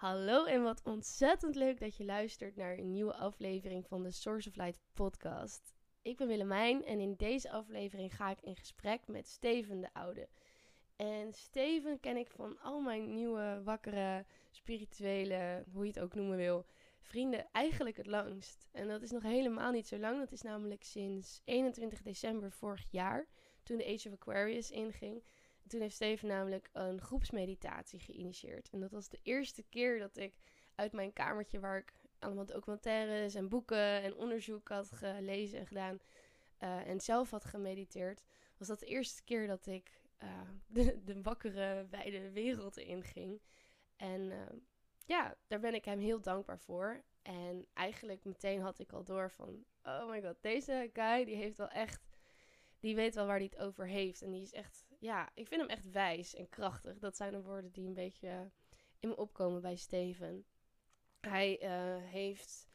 Hallo en wat ontzettend leuk dat je luistert naar een nieuwe aflevering van de Source of Light podcast. Ik ben Willemijn en in deze aflevering ga ik in gesprek met Steven de Oude. En Steven ken ik van al mijn nieuwe, wakkere, spirituele, hoe je het ook noemen wil, vrienden eigenlijk het langst. En dat is nog helemaal niet zo lang. Dat is namelijk sinds 21 december vorig jaar, toen de Age of Aquarius inging. Toen heeft Steven namelijk een groepsmeditatie geïnitieerd. En dat was de eerste keer dat ik uit mijn kamertje, waar ik allemaal documentaires en boeken en onderzoek had gelezen en gedaan. Uh, en zelf had gemediteerd, was dat de eerste keer dat ik uh, de, de wakkere, wijde wereld inging. En uh, ja, daar ben ik hem heel dankbaar voor. En eigenlijk meteen had ik al door van, oh my god, deze guy die heeft wel echt die weet wel waar hij het over heeft. En die is echt, ja, ik vind hem echt wijs en krachtig. Dat zijn de woorden die een beetje in me opkomen bij Steven. Hij uh, heeft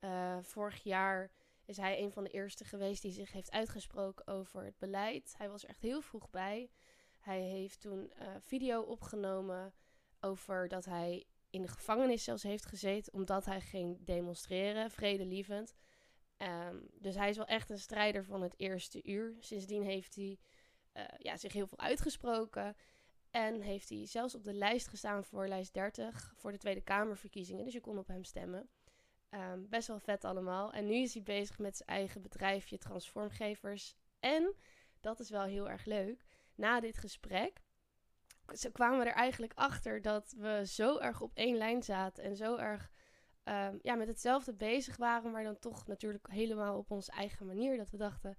uh, vorig jaar is hij een van de eerste geweest die zich heeft uitgesproken over het beleid. Hij was er echt heel vroeg bij. Hij heeft toen uh, video opgenomen over dat hij in de gevangenis zelfs heeft gezeten omdat hij ging demonstreren, vredelievend. Um, dus hij is wel echt een strijder van het eerste uur. Sindsdien heeft hij uh, ja, zich heel veel uitgesproken. En heeft hij zelfs op de lijst gestaan voor lijst 30 voor de Tweede Kamerverkiezingen. Dus je kon op hem stemmen. Um, best wel vet allemaal. En nu is hij bezig met zijn eigen bedrijfje Transformgevers. En, dat is wel heel erg leuk, na dit gesprek kwamen we er eigenlijk achter dat we zo erg op één lijn zaten. En zo erg um, ja, met hetzelfde bezig waren, maar dan toch natuurlijk helemaal op onze eigen manier. Dat we dachten,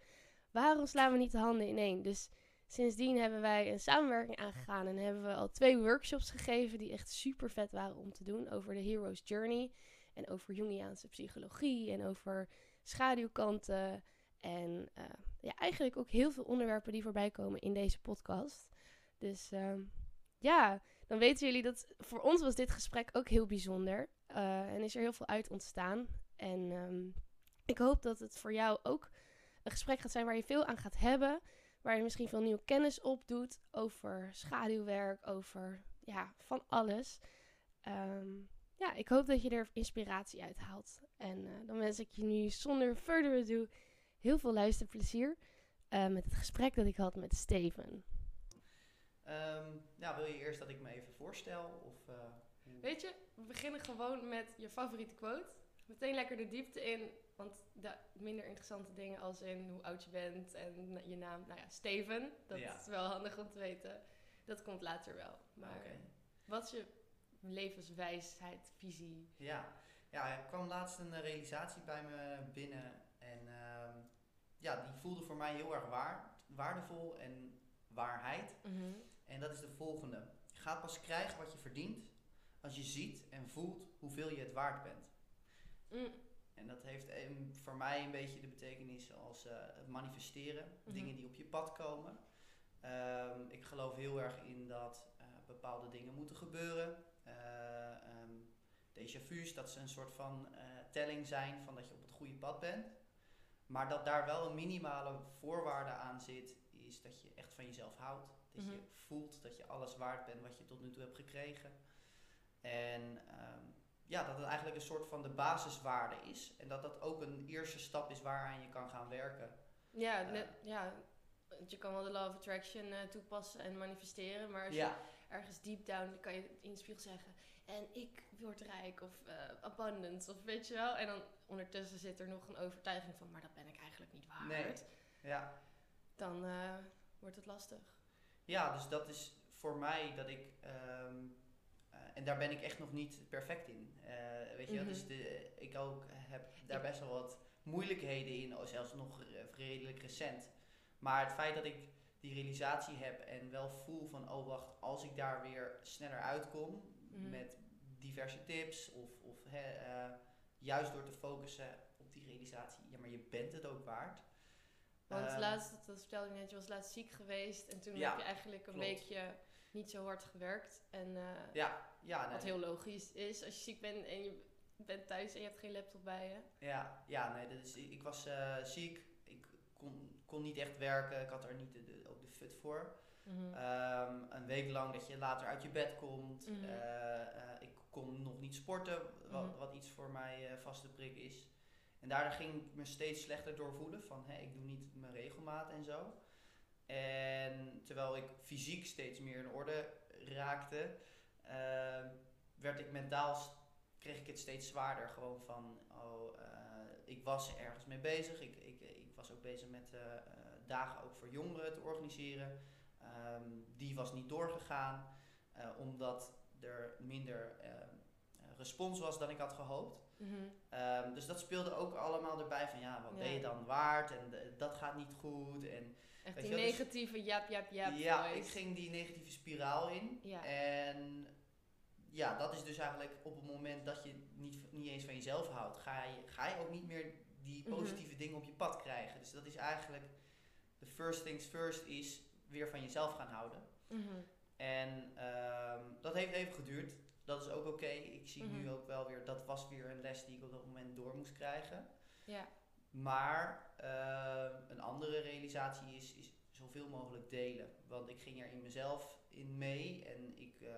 waarom slaan we niet de handen ineen? Dus sindsdien hebben wij een samenwerking aangegaan en hebben we al twee workshops gegeven die echt super vet waren om te doen over de Hero's Journey en over Jungiaanse psychologie en over schaduwkanten en uh, ja, eigenlijk ook heel veel onderwerpen die voorbij komen in deze podcast. Dus um, ja, dan weten jullie dat voor ons was dit gesprek ook heel bijzonder. Uh, en is er heel veel uit ontstaan. En um, ik hoop dat het voor jou ook een gesprek gaat zijn waar je veel aan gaat hebben. Waar je misschien veel nieuwe kennis op doet over schaduwwerk, over ja, van alles. Um, ja, ik hoop dat je er inspiratie uit haalt. En uh, dan wens ik je nu zonder further ado heel veel luisterplezier uh, met het gesprek dat ik had met Steven. Um, nou, wil je eerst dat ik me even voorstel? Of, uh, Weet je, we beginnen gewoon met je favoriete quote. Meteen lekker de diepte in, want de minder interessante dingen als in hoe oud je bent en je naam. Nou ja, Steven, dat ja. is wel handig om te weten. Dat komt later wel. Maar okay. wat is je levenswijsheid, visie? Ja. ja, er kwam laatst een realisatie bij me binnen. En uh, ja, die voelde voor mij heel erg waar, waardevol en waarheid. Mm -hmm. En dat is de volgende. Je gaat pas krijgen wat je verdient als je ziet en voelt hoeveel je het waard bent. Mm. En dat heeft voor mij een beetje de betekenis als uh, het manifesteren, mm -hmm. dingen die op je pad komen. Um, ik geloof heel erg in dat uh, bepaalde dingen moeten gebeuren. Uh, um, déjà vu's, dat ze een soort van telling zijn van dat je op het goede pad bent. Maar dat daar wel een minimale voorwaarde aan zit, is dat je echt van jezelf houdt. Dat mm -hmm. je voelt dat je alles waard bent wat je tot nu toe hebt gekregen. En um, ja, dat het eigenlijk een soort van de basiswaarde is. En dat dat ook een eerste stap is waaraan je kan gaan werken. Ja, net, ja je kan wel de law of attraction uh, toepassen en manifesteren. Maar als ja. je ergens deep down kan je in de spiegel zeggen... En ik word rijk of uh, abundant of weet je wel. En dan ondertussen zit er nog een overtuiging van... Maar dat ben ik eigenlijk niet waard. Nee. Ja. Dan uh, wordt het lastig. Ja, dus dat is voor mij dat ik... Um, uh, en daar ben ik echt nog niet perfect in. Uh, weet je, mm-hmm. dus de, ik ook heb daar best wel wat moeilijkheden in, zelfs nog redelijk recent. Maar het feit dat ik die realisatie heb en wel voel van, oh wacht, als ik daar weer sneller uitkom mm-hmm. met diverse tips of, of he, uh, juist door te focussen op die realisatie, ja, maar je bent het ook waard. Want uh, laatst, dat vertelde ik net, je was laatst ziek geweest en toen ja, heb je eigenlijk een klopt. weekje niet zo hard gewerkt. En uh, ja, ja, nee. wat heel logisch is als je ziek bent en je bent thuis en je hebt geen laptop bij je. Ja, ja nee, dat is, ik was uh, ziek, ik kon, kon niet echt werken, ik had er niet de, de, ook de fut voor. Mhm. Ehm, een week lang dat je later uit je bed komt. Mhm. Eh, eh, ik kon nog niet sporten, wat, Mhm. wat iets voor mij vaste prik is. En daardoor ging ik me steeds slechter doorvoelen van ik doe niet mijn regelmaat en zo. En terwijl ik fysiek steeds meer in orde raakte, uh, werd ik mentaal, kreeg ik het steeds zwaarder. Gewoon van, oh, uh, ik was ergens mee bezig. Ik, ik, ik was ook bezig met uh, dagen ook voor jongeren te organiseren. Um, die was niet doorgegaan, omdat er minder respons was dan ik had gehoopt. Mm -hmm. um, dus dat speelde ook allemaal erbij van, ja, wat ja. ben je dan waard? En dat gaat niet goed. En, Echt die negatieve dus, jap, jap, jap Ja, voice. ik ging die negatieve spiraal in. Ja. En ja, dat is dus eigenlijk op het moment dat je niet, niet eens van jezelf houdt, ga je, ga je ook niet meer die positieve mm -hmm. dingen op je pad krijgen. Dus dat is eigenlijk, de first things first is weer van jezelf gaan houden. Mm -hmm. En um, dat heeft even geduurd. Dat is ook oké. Okay. Ik zie mm -hmm. nu ook wel weer, dat was weer een les die ik op dat moment door moest krijgen. Ja. Maar uh, een andere realisatie is, is zoveel mogelijk delen. Want ik ging er in mezelf in mee. En ik uh,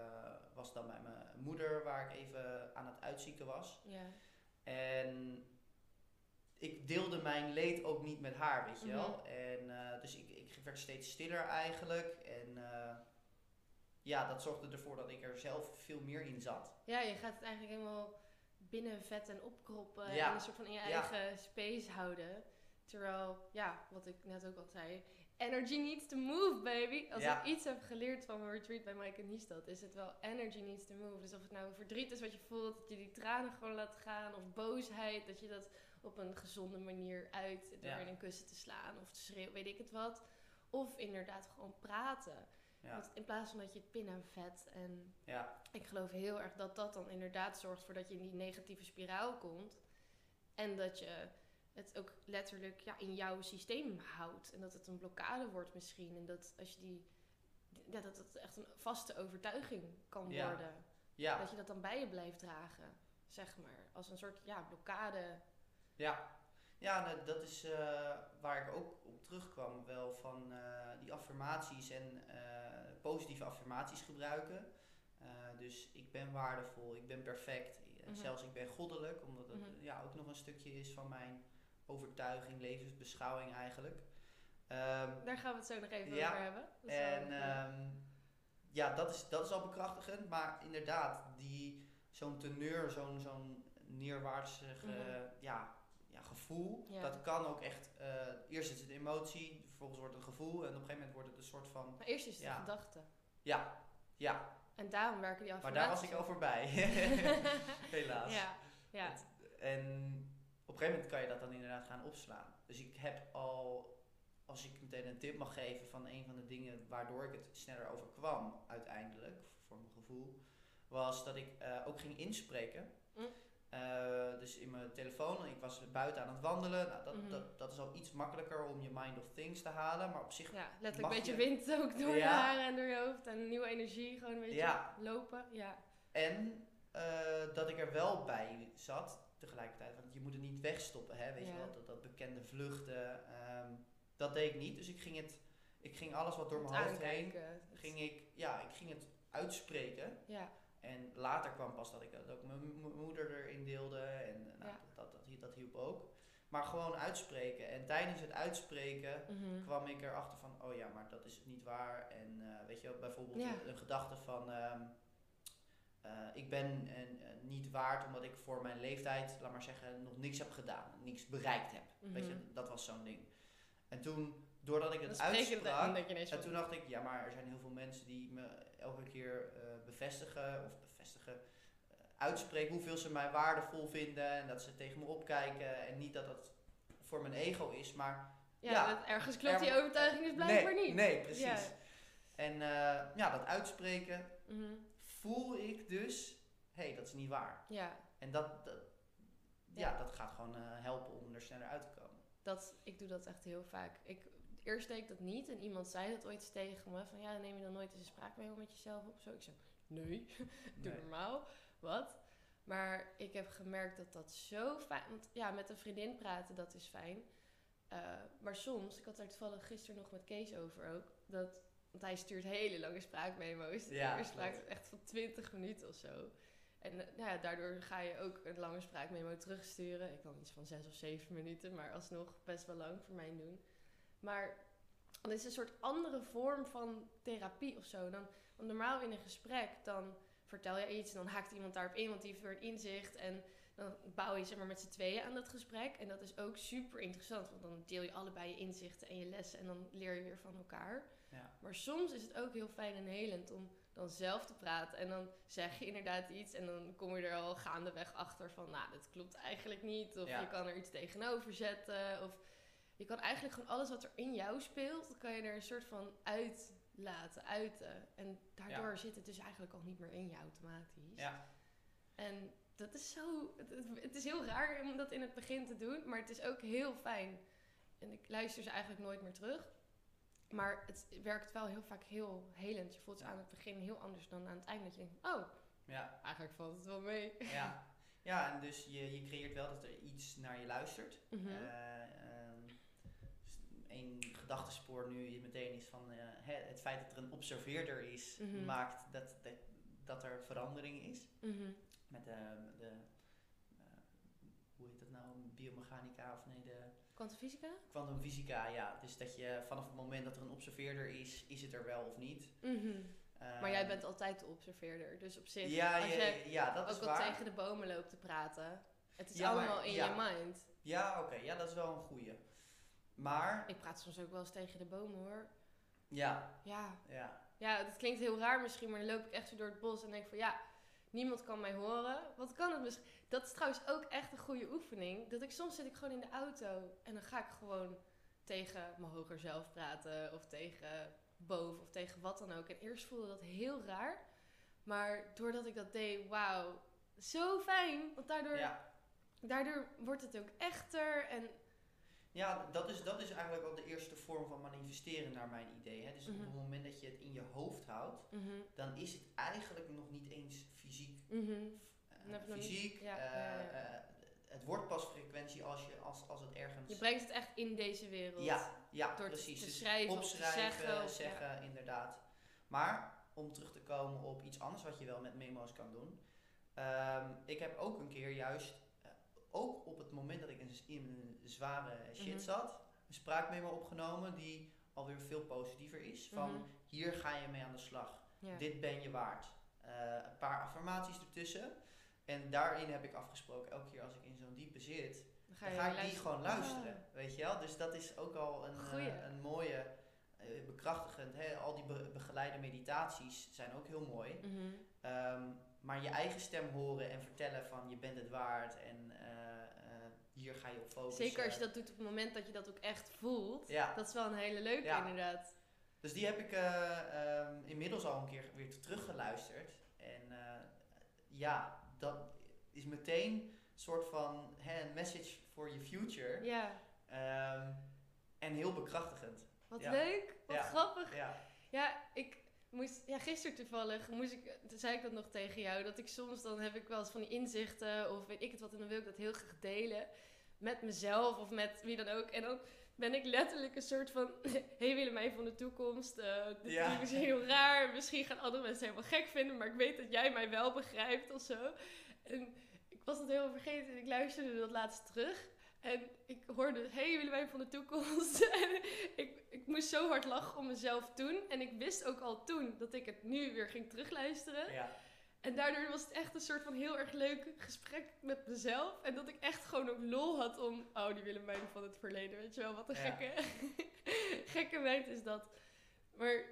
was dan bij mijn moeder, waar ik even aan het uitzieken was. Ja. En ik deelde mijn leed ook niet met haar, weet je Mhm. wel. En uh, dus ik, ik werd steeds stiller eigenlijk. En uh, ja, dat zorgde ervoor dat ik er zelf veel meer in zat. Ja, je gaat het eigenlijk helemaal binnen vet en opkroppen. Ja. En een soort van in je Ja. eigen space houden. Terwijl, ja, wat ik net ook al zei. Energy needs to move, baby. Als Ja. ik iets heb geleerd van mijn retreat bij Mike en Niestad, is het wel energy needs to move. Dus of het nou verdriet is wat je voelt, dat je die tranen gewoon laat gaan, of boosheid, dat je dat op een gezonde manier uit door in een kussen te slaan of te schreeuwen, weet ik het wat. Of inderdaad gewoon praten. Ja. Want in plaats van dat je het pin en vet en Ja. ik geloof heel erg dat dat dan inderdaad zorgt voor dat je in die negatieve spiraal komt. En dat je het ook letterlijk ja, in jouw systeem houdt. En dat het een blokkade wordt misschien. En dat als je die. Ja, dat het echt een vaste overtuiging kan Ja. worden. Ja. Dat je dat dan bij je blijft dragen. Zeg maar. Als een soort ja, blokkade. Ja, ja nou, dat is eh, waar ik ook op terugkwam. Wel van eh, die affirmaties en eh, positieve affirmaties gebruiken. Eh, dus ik ben waardevol, ik ben perfect. En Mhm. Zelfs ik ben goddelijk, omdat het Mhm. ja, ook nog een stukje is van mijn overtuiging, levensbeschouwing eigenlijk. Ehm, Daar gaan we het zo nog even Ja, over hebben. Dat en ehm, ja, dat is, dat is al bekrachtigend. Maar inderdaad, die, zo'n teneur, zo'n zo'n neerwaartsig Mhm. eh, ja, ja, gevoel, Ja. dat kan ook echt... eh, eerst is het emotie, vervolgens wordt het een gevoel... en op een gegeven moment wordt het een soort van... maar eerst is het ja. de gedachte. Ja, ja. En daarom werken die Maar affirmaties. daar was ik al voorbij. Helaas. ja, ja. Het- en op een gegeven moment kan je dat dan inderdaad gaan opslaan. Dus ik heb al, als ik meteen een tip mag geven van een van de dingen waardoor ik het sneller overkwam uiteindelijk, voor mijn gevoel, was dat ik eh, ook ging inspreken. Mm. Eh, dus in mijn telefoon, ik was buiten aan het wandelen. Nou, dat, Mhm. dat, dat is al iets makkelijker om je mind of things te halen. Maar op zich, Ja, letterlijk een beetje je- wind ook door je haren en door je hoofd. En nieuwe energie, gewoon een beetje Ja. lopen. Ja. En eh, dat ik er wel bij zat tegelijkertijd. Want je moet het niet wegstoppen, hè? Weet je wel, dat, dat bekende vluchten. ehm, dat deed ik niet. Dus ik ging, het, ik ging alles wat door mijn hoofd heen, ging ik, ja, ik ging het uitspreken. Ja, En later kwam pas dat ik dat ook mijn moeder erin deelde. En nou, Ja. dat, dat, dat, hielp- dat hielp ook. Maar gewoon uitspreken. En tijdens het uitspreken mhm. kwam ik erachter van, oh ja, maar dat is niet waar. En eh, weet je, bijvoorbeeld Ja. een, een gedachte van, ehm, eh, ik ben eh, niet waard omdat ik voor mijn leeftijd, laat maar zeggen, nog niks heb gedaan, niks bereikt heb. Weet je, Mhm. dat was zo'n ding. En toen, doordat ik het en uitsprak, en toen dacht ik, ja, maar er zijn heel veel mensen die me elke keer eh, bevestigen of bevestigen, eh, uitspreken hoeveel ze mij waardevol vinden en dat ze tegen me opkijken en niet dat dat voor mijn ego is, maar ja, ja, dat ergens klopt er- die overtuiging dus blijkbaar nee, niet. Nee, precies. Ja. En eh, ja, dat uitspreken Mhm. voel ik dus, hé, hey, dat is niet waar. Ja, En dat, dat ja. Ja. dat gaat gewoon helpen om er sneller uit te komen. dat, ik doe dat echt heel vaak. Ik, eerst deed ik dat niet en iemand zei dat ooit tegen me. Van ja, neem je dan nooit eens een spraakmemo met jezelf op? Zo, ik zei, nee, doe Nee. normaal. Wat? Maar ik heb gemerkt dat dat zo fijn... Want ja, met een vriendin praten, dat is fijn. Eh, maar soms, ik had daar toevallig gisteren nog met Kees over ook... dat Want hij stuurt hele lange spraakmemo's. Ja, spraak echt van 20 minuten of zo. En eh, nou ja, daardoor ga je ook een lange spraakmemo terugsturen. Ik kan iets van 6 of 7 minuten, maar alsnog best wel lang voor mijn doen. Maar het is een soort andere vorm van therapie of zo. Dan, want normaal in een gesprek, dan vertel je iets en dan haakt iemand daarop in, want die heeft weer een inzicht. En dan bouw je zeg maar met z'n tweeën aan dat gesprek. En dat is ook super interessant, want dan deel je allebei je inzichten en je lessen en dan leer je weer van elkaar. Ja. Maar soms is het ook heel fijn en helend om dan zelf te praten. En dan zeg je inderdaad iets en dan kom je er al gaandeweg achter van, nou, dat klopt eigenlijk niet. Of Ja. je kan er iets tegenover zetten. Of je kan eigenlijk gewoon alles wat er in jou speelt, kan je er een soort van uit laten, uiten. En daardoor Ja. zit het dus eigenlijk al niet meer in je automatisch. Ja. En dat is zo. Het, is heel raar om dat in het begin te doen, maar het is ook heel fijn. En ik luister ze eigenlijk nooit meer terug. Maar het werkt wel heel vaak heel helend. Je voelt ze aan het begin heel anders dan aan het eind. Dat je denkt, oh, Ja. eigenlijk valt het wel mee. Ja. ja, en dus je, je creëert wel dat er iets naar je luistert. Ehm, een gedachtespoor nu meteen is van eh, het feit dat er een observeerder is, Mhm. maakt dat, dat, dat er verandering is. Mhm. Met de, de eh, hoe heet dat nou, biomechanica of nee, de Kwantumfysica? kwantumfysica, ja. Dus dat je vanaf het moment dat er een observeerder is, is het er wel of niet. Mhm. Maar jij bent altijd de observeerder. Dus op zich, ja, als ja, je ja, dat is ook al tegen de bomen loopt te praten. Het is Ja, maar- allemaal in ja. je mind. Ja, oké, ja, dat is wel een goeie. Maar, Ik praat soms ook wel eens tegen de bomen hoor. ja, Ja, ja, Ja, dat klinkt heel raar misschien, maar dan loop ik echt zo door het bos en denk van ja, niemand kan mij horen. Wat kan het misschien? Dat is trouwens ook echt een goede oefening. Dat ik soms zit ik gewoon in de auto en dan ga ik gewoon tegen mijn hoger zelf praten of tegen boven of tegen wat dan ook. En eerst voelde dat heel raar, maar doordat ik dat deed, wauw, zo fijn. Want daardoor, ja. daardoor wordt het ook echter en Ja, dat is, dat is eigenlijk al de eerste vorm van manifesteren naar mijn idee. Hè? Dus op Mhm. het moment dat je het in je hoofd houdt, mhm, dan is het eigenlijk nog niet eens fysiek. mhm. Eh, fysiek, ja, eh, ja, ja. eh, het wordt pas frequentie als, je, als, als het ergens... je brengt het echt in deze wereld. Ja, ja Door precies. te Dus schrijven te opschrijven, zeggen inderdaad. Maar om terug te komen op iets anders wat je wel met memo's kan doen. Ehm, ik heb ook een keer juist, ook op het moment dat ik in, een zware shit Mhm. zat, een spraakmemo opgenomen die alweer veel positiever is. Van Mhm. hier ga je mee aan de slag. Ja. Dit ben je waard. Eh, een paar affirmaties ertussen. En daarin heb ik afgesproken, elke keer als ik in zo'n diepe zit, Dan dan ga ik die gewoon luisteren. Ah. Weet je wel? Dus dat is ook al een, eh, een mooie, eh, bekrachtigend. Hè? Al die be- begeleide meditaties zijn ook heel mooi. Mhm. Ehm, maar je eigen stem horen en vertellen van je bent het waard en eh, eh, hier ga je op focussen. Zeker als je dat doet op het moment dat je dat ook echt voelt. Ja. Dat is wel een hele leuke Ja. inderdaad. Dus die heb ik eh, ehm, inmiddels al een keer weer teruggeluisterd. En ja, dat is meteen een soort van hè, een message for your future. Ja, Ehm, en heel bekrachtigend. wat Ja. leuk. Wat grappig. Ja, Ja, ik moest, ja, gisteren toevallig moest ik, toen zei ik dat nog tegen jou, dat ik soms dan heb ik wel eens van die inzichten of weet ik het wat en dan wil ik dat heel graag delen met mezelf of met wie dan ook. En dan ben ik letterlijk een soort van, hey Willemijn van de toekomst, eh dit Ja. is heel raar, misschien gaan andere mensen het helemaal gek vinden, maar ik weet dat jij mij wel begrijpt of zo. En ik was dat helemaal vergeten en ik luisterde dat laatst terug. En ik hoorde, hey Willemijn van de toekomst. en ik, ik moest zo hard lachen om mezelf toen. En ik wist ook al toen dat ik het nu weer ging terugluisteren. ja, En daardoor was het echt een soort van heel erg leuk gesprek met mezelf. En dat ik echt gewoon ook lol had om, oh die Willemijn van het verleden, weet je wel, wat een Ja. gekke, gekke meid is dat. Maar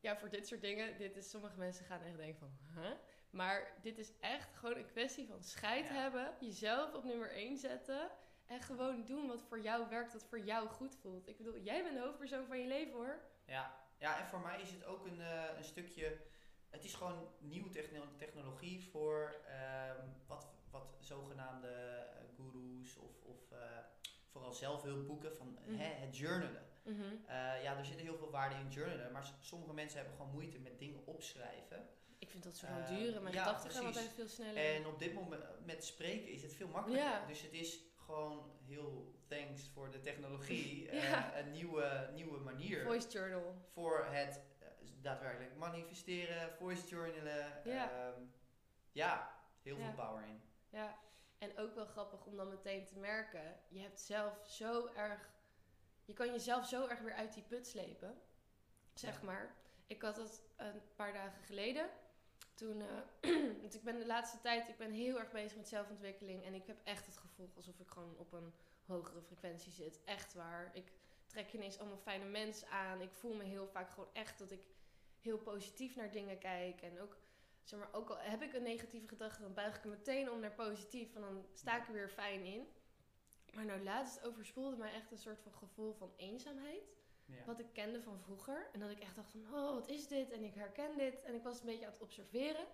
ja, voor dit soort dingen, dit is, sommige mensen gaan echt denken van, huh? Maar dit is echt gewoon een kwestie van scheid Ja. hebben, jezelf op nummer 1 zetten. En gewoon doen wat voor jou werkt, wat voor jou goed voelt. Ik bedoel, jij bent de hoofdpersoon van je leven hoor. ja. ja, en voor mij is het ook een, eh, een stukje. Het is gewoon nieuwe techno- technologie voor ehm, wat, wat zogenaamde eh, gurus of, of eh, vooral zelfhulpboeken van Mhm. hè, het journalen. Eh, ja, er zitten heel veel waarde in journalen, maar sommige mensen hebben gewoon moeite met dingen opschrijven. Ik vind dat zo lang duren. Mijn ja, gedachten gaan precies. altijd veel sneller. En op dit moment met spreken is het veel makkelijker. Ja. Dus het is gewoon heel thanks voor de technologie. eh, Ja. een nieuwe, nieuwe manier Voice journal. voor het eh, daadwerkelijk manifesteren, voice journalen. Ja. ehm, ja heel Ja. veel power in. Ja, en ook wel grappig om dan meteen te merken, je hebt zelf zo erg, je kan jezelf zo erg weer uit die put slepen, zeg maar. Ik had het een paar dagen geleden, toen, eh, want ik ben de laatste tijd, ik ben heel erg bezig met zelfontwikkeling en ik heb echt het gevoel alsof ik gewoon op een hogere frequentie zit. Echt waar. Ik trek ineens allemaal fijne mensen aan. Ik voel me heel vaak gewoon echt dat ik heel positief naar dingen kijk en ook zeg maar, ook al heb ik een negatieve gedachte, dan buig ik er meteen om naar positief. En dan sta ik er weer fijn in. Maar nou laatst overspoelde mij echt een soort van gevoel van eenzaamheid. Wat ik kende van vroeger. En dat ik echt dacht van, oh, wat is dit? En ik herken dit. En ik was een beetje aan het observeren.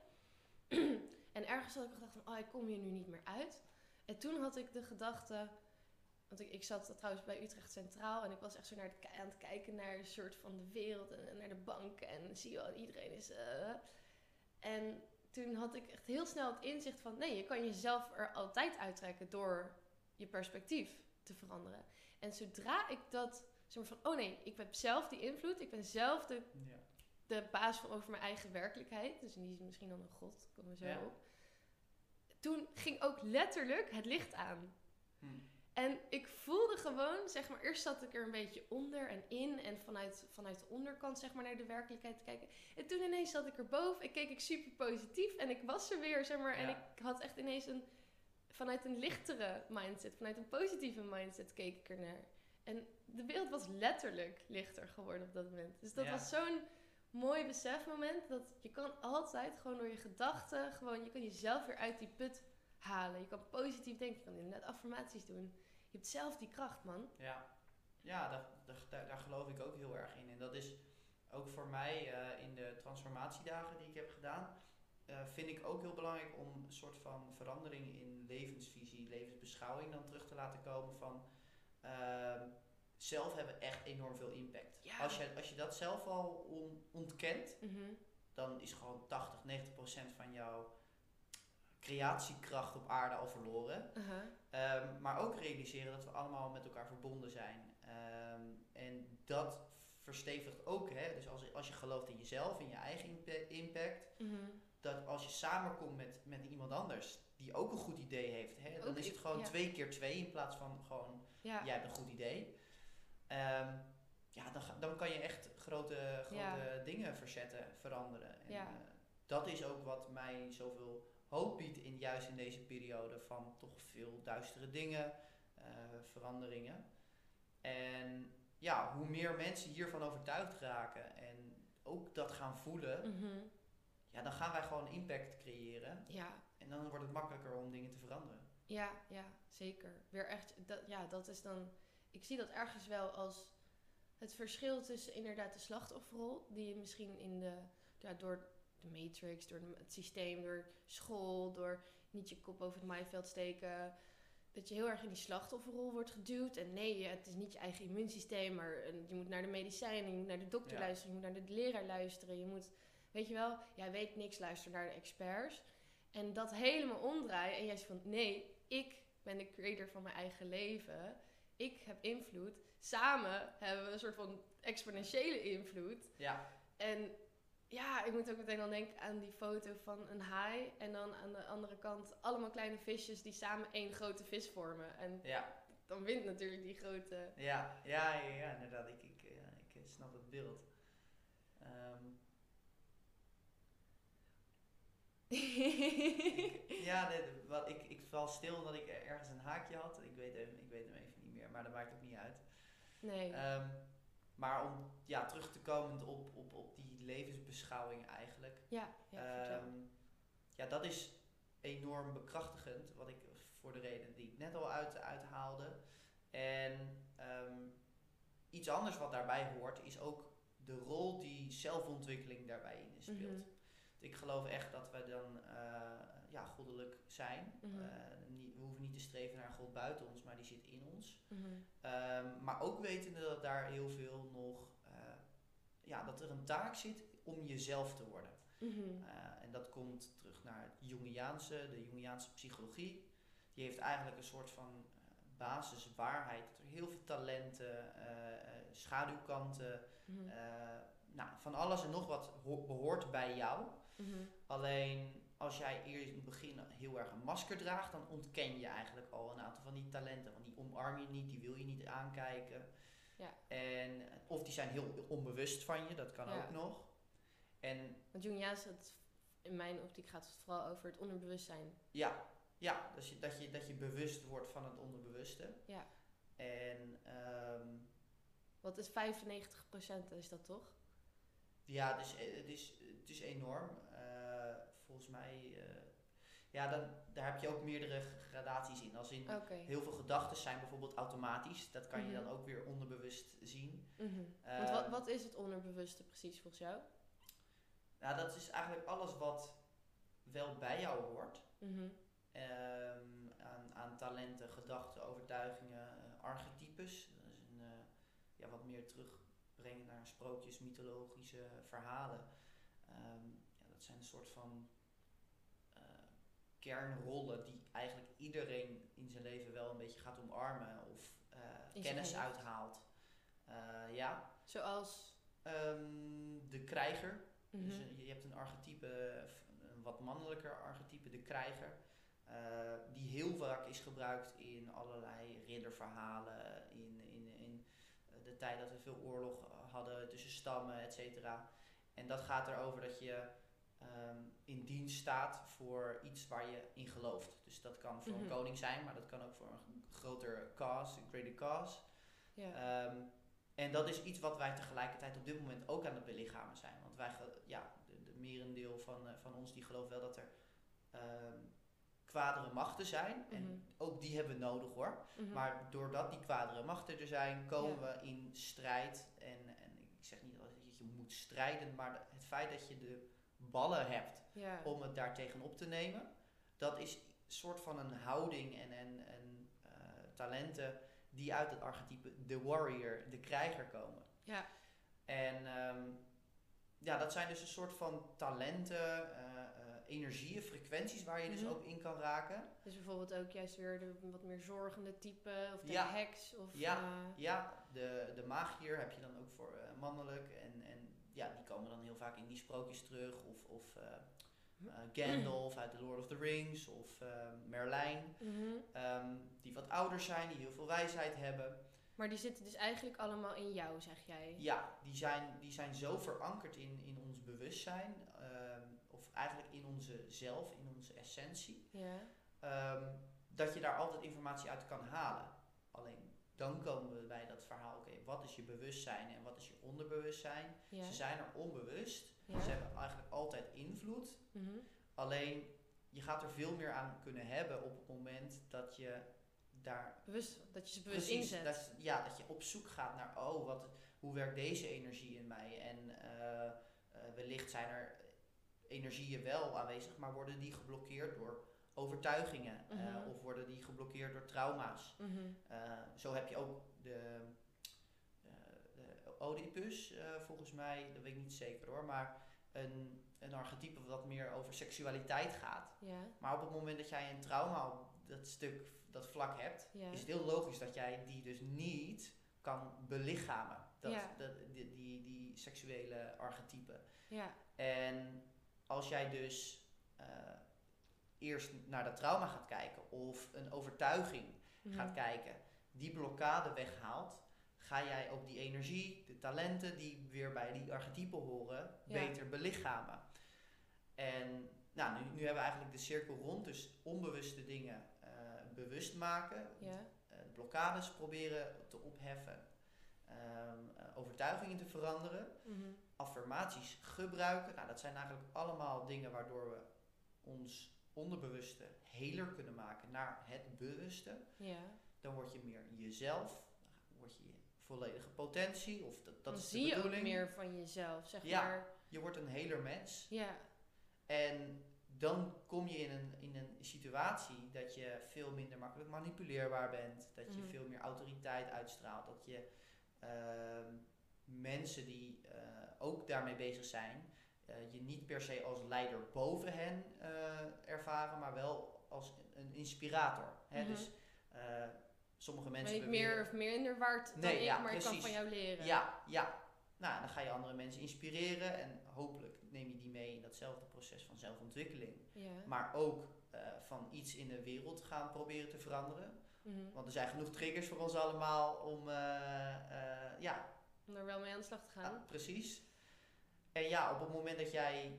en ergens had ik gedacht van, oh, ik kom hier nu niet meer uit. En toen had ik de gedachte... Want ik, ik zat trouwens bij Utrecht Centraal. En ik was echt zo naar aan het kijken naar een soort van de wereld. En, naar de banken. En zie je wel, iedereen is... eh, en toen had ik echt heel snel het inzicht van... nee, je kan jezelf er altijd uittrekken door je perspectief te veranderen. En zodra ik dat... Zeg maar van, oh nee, ik heb zelf die invloed. Ik ben zelf de, Ja. de baas van over mijn eigen werkelijkheid. Dus in die zin misschien dan een god. Komen we zo Ja. op. Toen ging ook letterlijk het licht aan. Hm. En ik voelde gewoon, zeg maar, eerst zat ik er een beetje onder en in en vanuit, vanuit de onderkant, zeg maar, naar de werkelijkheid te kijken. En toen ineens zat ik erboven en keek ik super positief en ik was er weer, zeg maar, en ik had echt ineens een, vanuit een lichtere mindset, vanuit een positieve mindset keek ik er naar. En de wereld was letterlijk lichter geworden op dat moment. Dus dat Ja. was zo'n mooi besefmoment dat je kan altijd gewoon door je gedachten, gewoon, je kan jezelf weer uit die put halen. Je kan positief denken, je kan inderdaad affirmaties doen. Je hebt zelf die kracht, man. Ja, ja daar, daar, daar, daar geloof ik ook heel erg in. En dat is ook voor mij eh, in de transformatiedagen die ik heb gedaan, eh, vind ik ook heel belangrijk om een soort van verandering in levensvisie, levensbeschouwing dan terug te laten komen van ehm, zelf hebben echt enorm veel impact. Ja. Als, je, als je dat zelf al on- ontkent, Mhm. dan is gewoon 80, 90 procent van jouw creatiekracht op aarde al verloren. Aha. Ehm, maar ook realiseren dat we allemaal met elkaar verbonden zijn. Ehm, en dat verstevigt ook, hè, dus als, als je gelooft in jezelf, in je eigen impa- impact, Mhm. dat als je samenkomt met, met iemand anders die ook een goed idee heeft, hè, dan Ook is het gewoon ja. twee keer twee in plaats van gewoon Ja. jij hebt een goed idee. Ehm, ja, dan, dan kan je echt grote, grote Ja. dingen verzetten, veranderen. En, Ja. eh, dat is ook wat mij zoveel hoop biedt in juist in deze periode van toch veel duistere dingen, eh, veranderingen. En ja, hoe meer mensen hiervan overtuigd raken en ook dat gaan voelen, Mhm. ja, dan gaan wij gewoon impact creëren. Ja. En dan wordt het makkelijker om dingen te veranderen. Ja, ja, zeker. Weer echt, dat, ja, dat is dan. Ik zie dat ergens wel als het verschil tussen inderdaad de slachtofferrol, die je misschien in de, ja, door de matrix, door het systeem, door school, door niet je kop over het maaiveld steken, dat je heel erg in die slachtofferrol wordt geduwd. En nee, het is niet je eigen immuunsysteem, maar je moet naar de medicijnen, je moet naar de dokter Ja. luisteren, je moet naar de leraar luisteren, je moet, weet je wel, jij weet niks, luister naar de experts. En dat helemaal omdraaien en jij zegt van nee, ik ben de creator van mijn eigen leven. Ik heb invloed. Samen hebben we een soort van exponentiële invloed. Ja, En ja, ik moet ook meteen dan denken aan die foto van een haai. En dan aan de andere kant allemaal kleine visjes die samen één grote vis vormen. En ja, dan wint natuurlijk die grote. Ja, ja, ja, ja, inderdaad. Ik, ik, ja, ik eh, snap het beeld. Ehm, ja, wat, ik, ik val stil omdat ik er- ergens een haakje had. Ik weet, hem, ik weet hem even maar dat maakt ook niet uit. nee. Ehm, maar om ja, terug te komen op, op, op die levensbeschouwing eigenlijk. ja, ja. Ehm, ja, dat is enorm bekrachtigend, wat ik voor de reden die ik net al uit, uithaalde. En ehm, iets anders wat daarbij hoort, is ook de rol die zelfontwikkeling daarbij in speelt. Mhm. Ik geloof echt dat we dan eh, ja, goddelijk zijn. Mhm. Eh, we hoeven niet te streven naar God buiten ons, maar die zit in ons. Mhm. Ehm, maar ook wetende dat daar heel veel nog, eh, ja, dat er een taak zit om jezelf te worden. Mhm. Eh, en dat komt terug naar het Jungiaanse, de Jungiaanse psychologie. Die heeft eigenlijk een soort van eh, basiswaarheid. Dat er heel veel talenten, schaduwkanten, Mhm. nou, van alles en nog wat behoort bij jou. Alleen als jij eerst in het begin heel erg een masker draagt, dan ontken je eigenlijk al een aantal van die talenten. Want die omarm je niet, die wil je niet aankijken. Ja. En, of die zijn heel onbewust van je, dat kan Ja. ook nog. En Want het, in mijn optiek gaat het vooral over het onderbewustzijn. ja, ja dus je, dat, je, dat je bewust wordt van het onderbewuste. Ja. En ehm, Wat is 95% is dat toch? ja, dus, eh, het, is, het is enorm. Eh, volgens mij, eh, ja, dan, daar heb je ook meerdere gradaties in. Als in heel veel gedachten zijn bijvoorbeeld automatisch. Dat kan je Mhm. dan ook weer onderbewust zien. Mhm. Want wat, Eh, wat is het onderbewuste precies volgens jou? Nou, dat is eigenlijk alles wat wel bij jou hoort. Mhm. Ehm, aan, aan talenten, gedachten, overtuigingen, eh, archetypes. Dat is een, eh, ja, wat meer terugbrengen naar sprookjes, mythologische verhalen. Ehm, ja, dat zijn een soort van kernrollen die eigenlijk iedereen in zijn leven wel een beetje gaat omarmen of eh, kennis uithaalt. Eh, ja, Zoals... Ehm, de krijger. Mhm. Dus een- je hebt een archetype, eh, een wat mannelijker archetype, de krijger. eh, die heel vaak is gebruikt in allerlei ridderverhalen, in, in, in eh, de tijd dat we veel oorlog hadden tussen stammen, et cetera. En dat gaat erover dat je ehm, in dienst staat voor iets waar je in gelooft. Dus dat kan voor Mhm. een koning zijn, maar dat kan ook voor een groter cause, een greater cause. ja. Ehm, en dat is iets wat wij tegelijkertijd op dit moment ook aan het belichamen zijn. Want wij, ja, de, de merendeel van, eh, van ons die gelooft wel dat er ehm kwadere machten zijn. Mhm. En ook die hebben we nodig hoor. Mhm. Maar doordat die kwadere machten er zijn, komen we in strijd. En, en ik zeg niet dat je moet strijden, maar het feit dat je de ballen hebt ja. om het daar tegenop te nemen. Dat is een soort van een houding en, en, en eh, talenten die uit het archetype de warrior, de krijger komen. ja. En ehm, ja, dat zijn dus een soort van talenten, eh, energieën, frequenties waar je dus Mhm. ook in kan raken. Dus bijvoorbeeld ook juist weer de wat meer zorgende type, of de Ja. heks, of... Ja. Ja, de, de magier heb je dan ook voor mannelijk. En, en ja, die komen dan heel vaak in die sprookjes terug. Of, of eh, eh, Gandalf uit The Lord of the Rings. Of eh, Merlijn. mhm. Ehm, die wat ouder zijn, die heel veel wijsheid hebben. Maar die zitten dus eigenlijk allemaal in jou, zeg jij? Ja, die zijn, die zijn zo verankerd in, in ons bewustzijn. ehm, of eigenlijk in onze zelf, in onze essentie. Ja. ehm, dat je daar altijd informatie uit kan halen. Alleen dan komen we bij dat verhaal, oké, wat is je bewustzijn en wat is je onderbewustzijn? Ja. Ze zijn er onbewust, Ja. ze hebben eigenlijk altijd invloed. Mhm. Alleen je gaat er veel meer aan kunnen hebben op het moment dat je daar Bewust, dat je ze bewust Precies, inzet. Dat, ja, dat je op zoek gaat naar, oh, wat, hoe werkt deze energie in mij? En eh, eh, wellicht zijn er energieën wel aanwezig, maar worden die geblokkeerd door overtuigingen? eh, Mhm. of worden die geblokkeerd door trauma's? Mhm. Eh, zo heb je ook de, eh, de Oedipus, volgens mij, dat weet ik niet zeker hoor, maar een, een archetype wat meer over seksualiteit gaat. Maar op het moment dat jij een trauma op dat stuk, dat vlak hebt, is het heel logisch dat jij die dus niet kan belichamen. Dat, dat, die, die, die seksuele archetype. En als jij dus eerst naar dat trauma gaat kijken of een overtuiging Mhm. gaat kijken, die blokkade weghaalt, ga jij ook die energie, de talenten die weer bij die archetypen horen, Ja. beter belichamen. En nou, nu, nu hebben we eigenlijk de cirkel rond, dus onbewuste dingen eh, bewust maken, Ja. eh, blokkades proberen te opheffen, ehm, eh, overtuigingen te veranderen, Mhm. affirmaties gebruiken. Nou, dat zijn eigenlijk allemaal dingen waardoor we ons onderbewuste heler kunnen maken naar het bewuste. Ja. Dan word je meer jezelf, dan word je je volledige potentie, of dat, dat Dan is zie de je ook bedoeling. meer van jezelf, zeg Ja. maar. Je wordt een heler mens. Ja. En dan kom je in een, in een situatie dat je veel minder makkelijk manipuleerbaar bent. Dat je Mhm. veel meer autoriteit uitstraalt. Dat je ehm, mensen die eh, ook daarmee bezig zijn, eh, je niet per se als leider boven hen eh, ervaren, maar wel als een inspirator. Hè? Mhm. Dus eh, sommige mensen meer of minder waard dan ik, maar ik kan van jou leren. Ja, ja. nou, dan ga je andere mensen inspireren en hopelijk neem je die mee in datzelfde proces van zelfontwikkeling. Ja. Maar ook van iets in de wereld gaan proberen te veranderen. Mhm. Want er zijn genoeg triggers voor ons allemaal om, ja, Om er wel mee aan de slag te gaan. precies. En ja, op het moment dat jij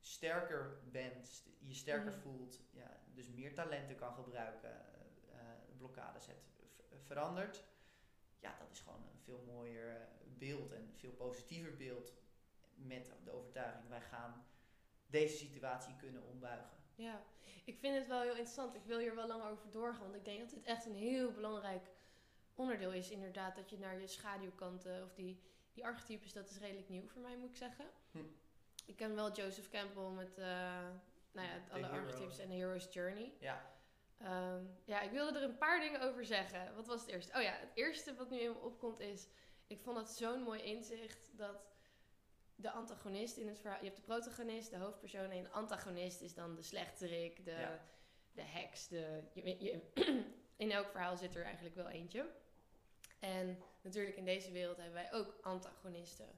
sterker bent, je sterker Mhm. voelt, ja, dus meer talenten kan gebruiken, eh, eh, blokkades hebt veranderd, ja, dat is gewoon een veel mooier eh, beeld en veel positiever beeld met de overtuiging, wij gaan deze situatie kunnen ombuigen. Ja, ik vind het wel heel interessant. Ik wil hier wel lang over doorgaan. Want ik denk dat dit echt een heel belangrijk onderdeel is. Inderdaad, dat je naar je schaduwkanten of die, die archetypes, dat is redelijk nieuw voor mij, moet ik zeggen. Hm. Ik ken wel Joseph Campbell met eh, nou ja, The alle Hero. archetypes en de Hero's Journey. Ja, Ehm, ja, ik wilde er een paar dingen over zeggen. Wat was het eerste? Oh ja, het eerste wat nu in me opkomt is... Ik vond het zo'n mooi inzicht dat de antagonist in het verhaal... Je hebt de protagonist, de hoofdpersoon... en de antagonist is dan de slechterik, de, Ja. de heks. De, je, je- in elk verhaal zit er eigenlijk wel eentje. En natuurlijk in deze wereld hebben wij ook antagonisten.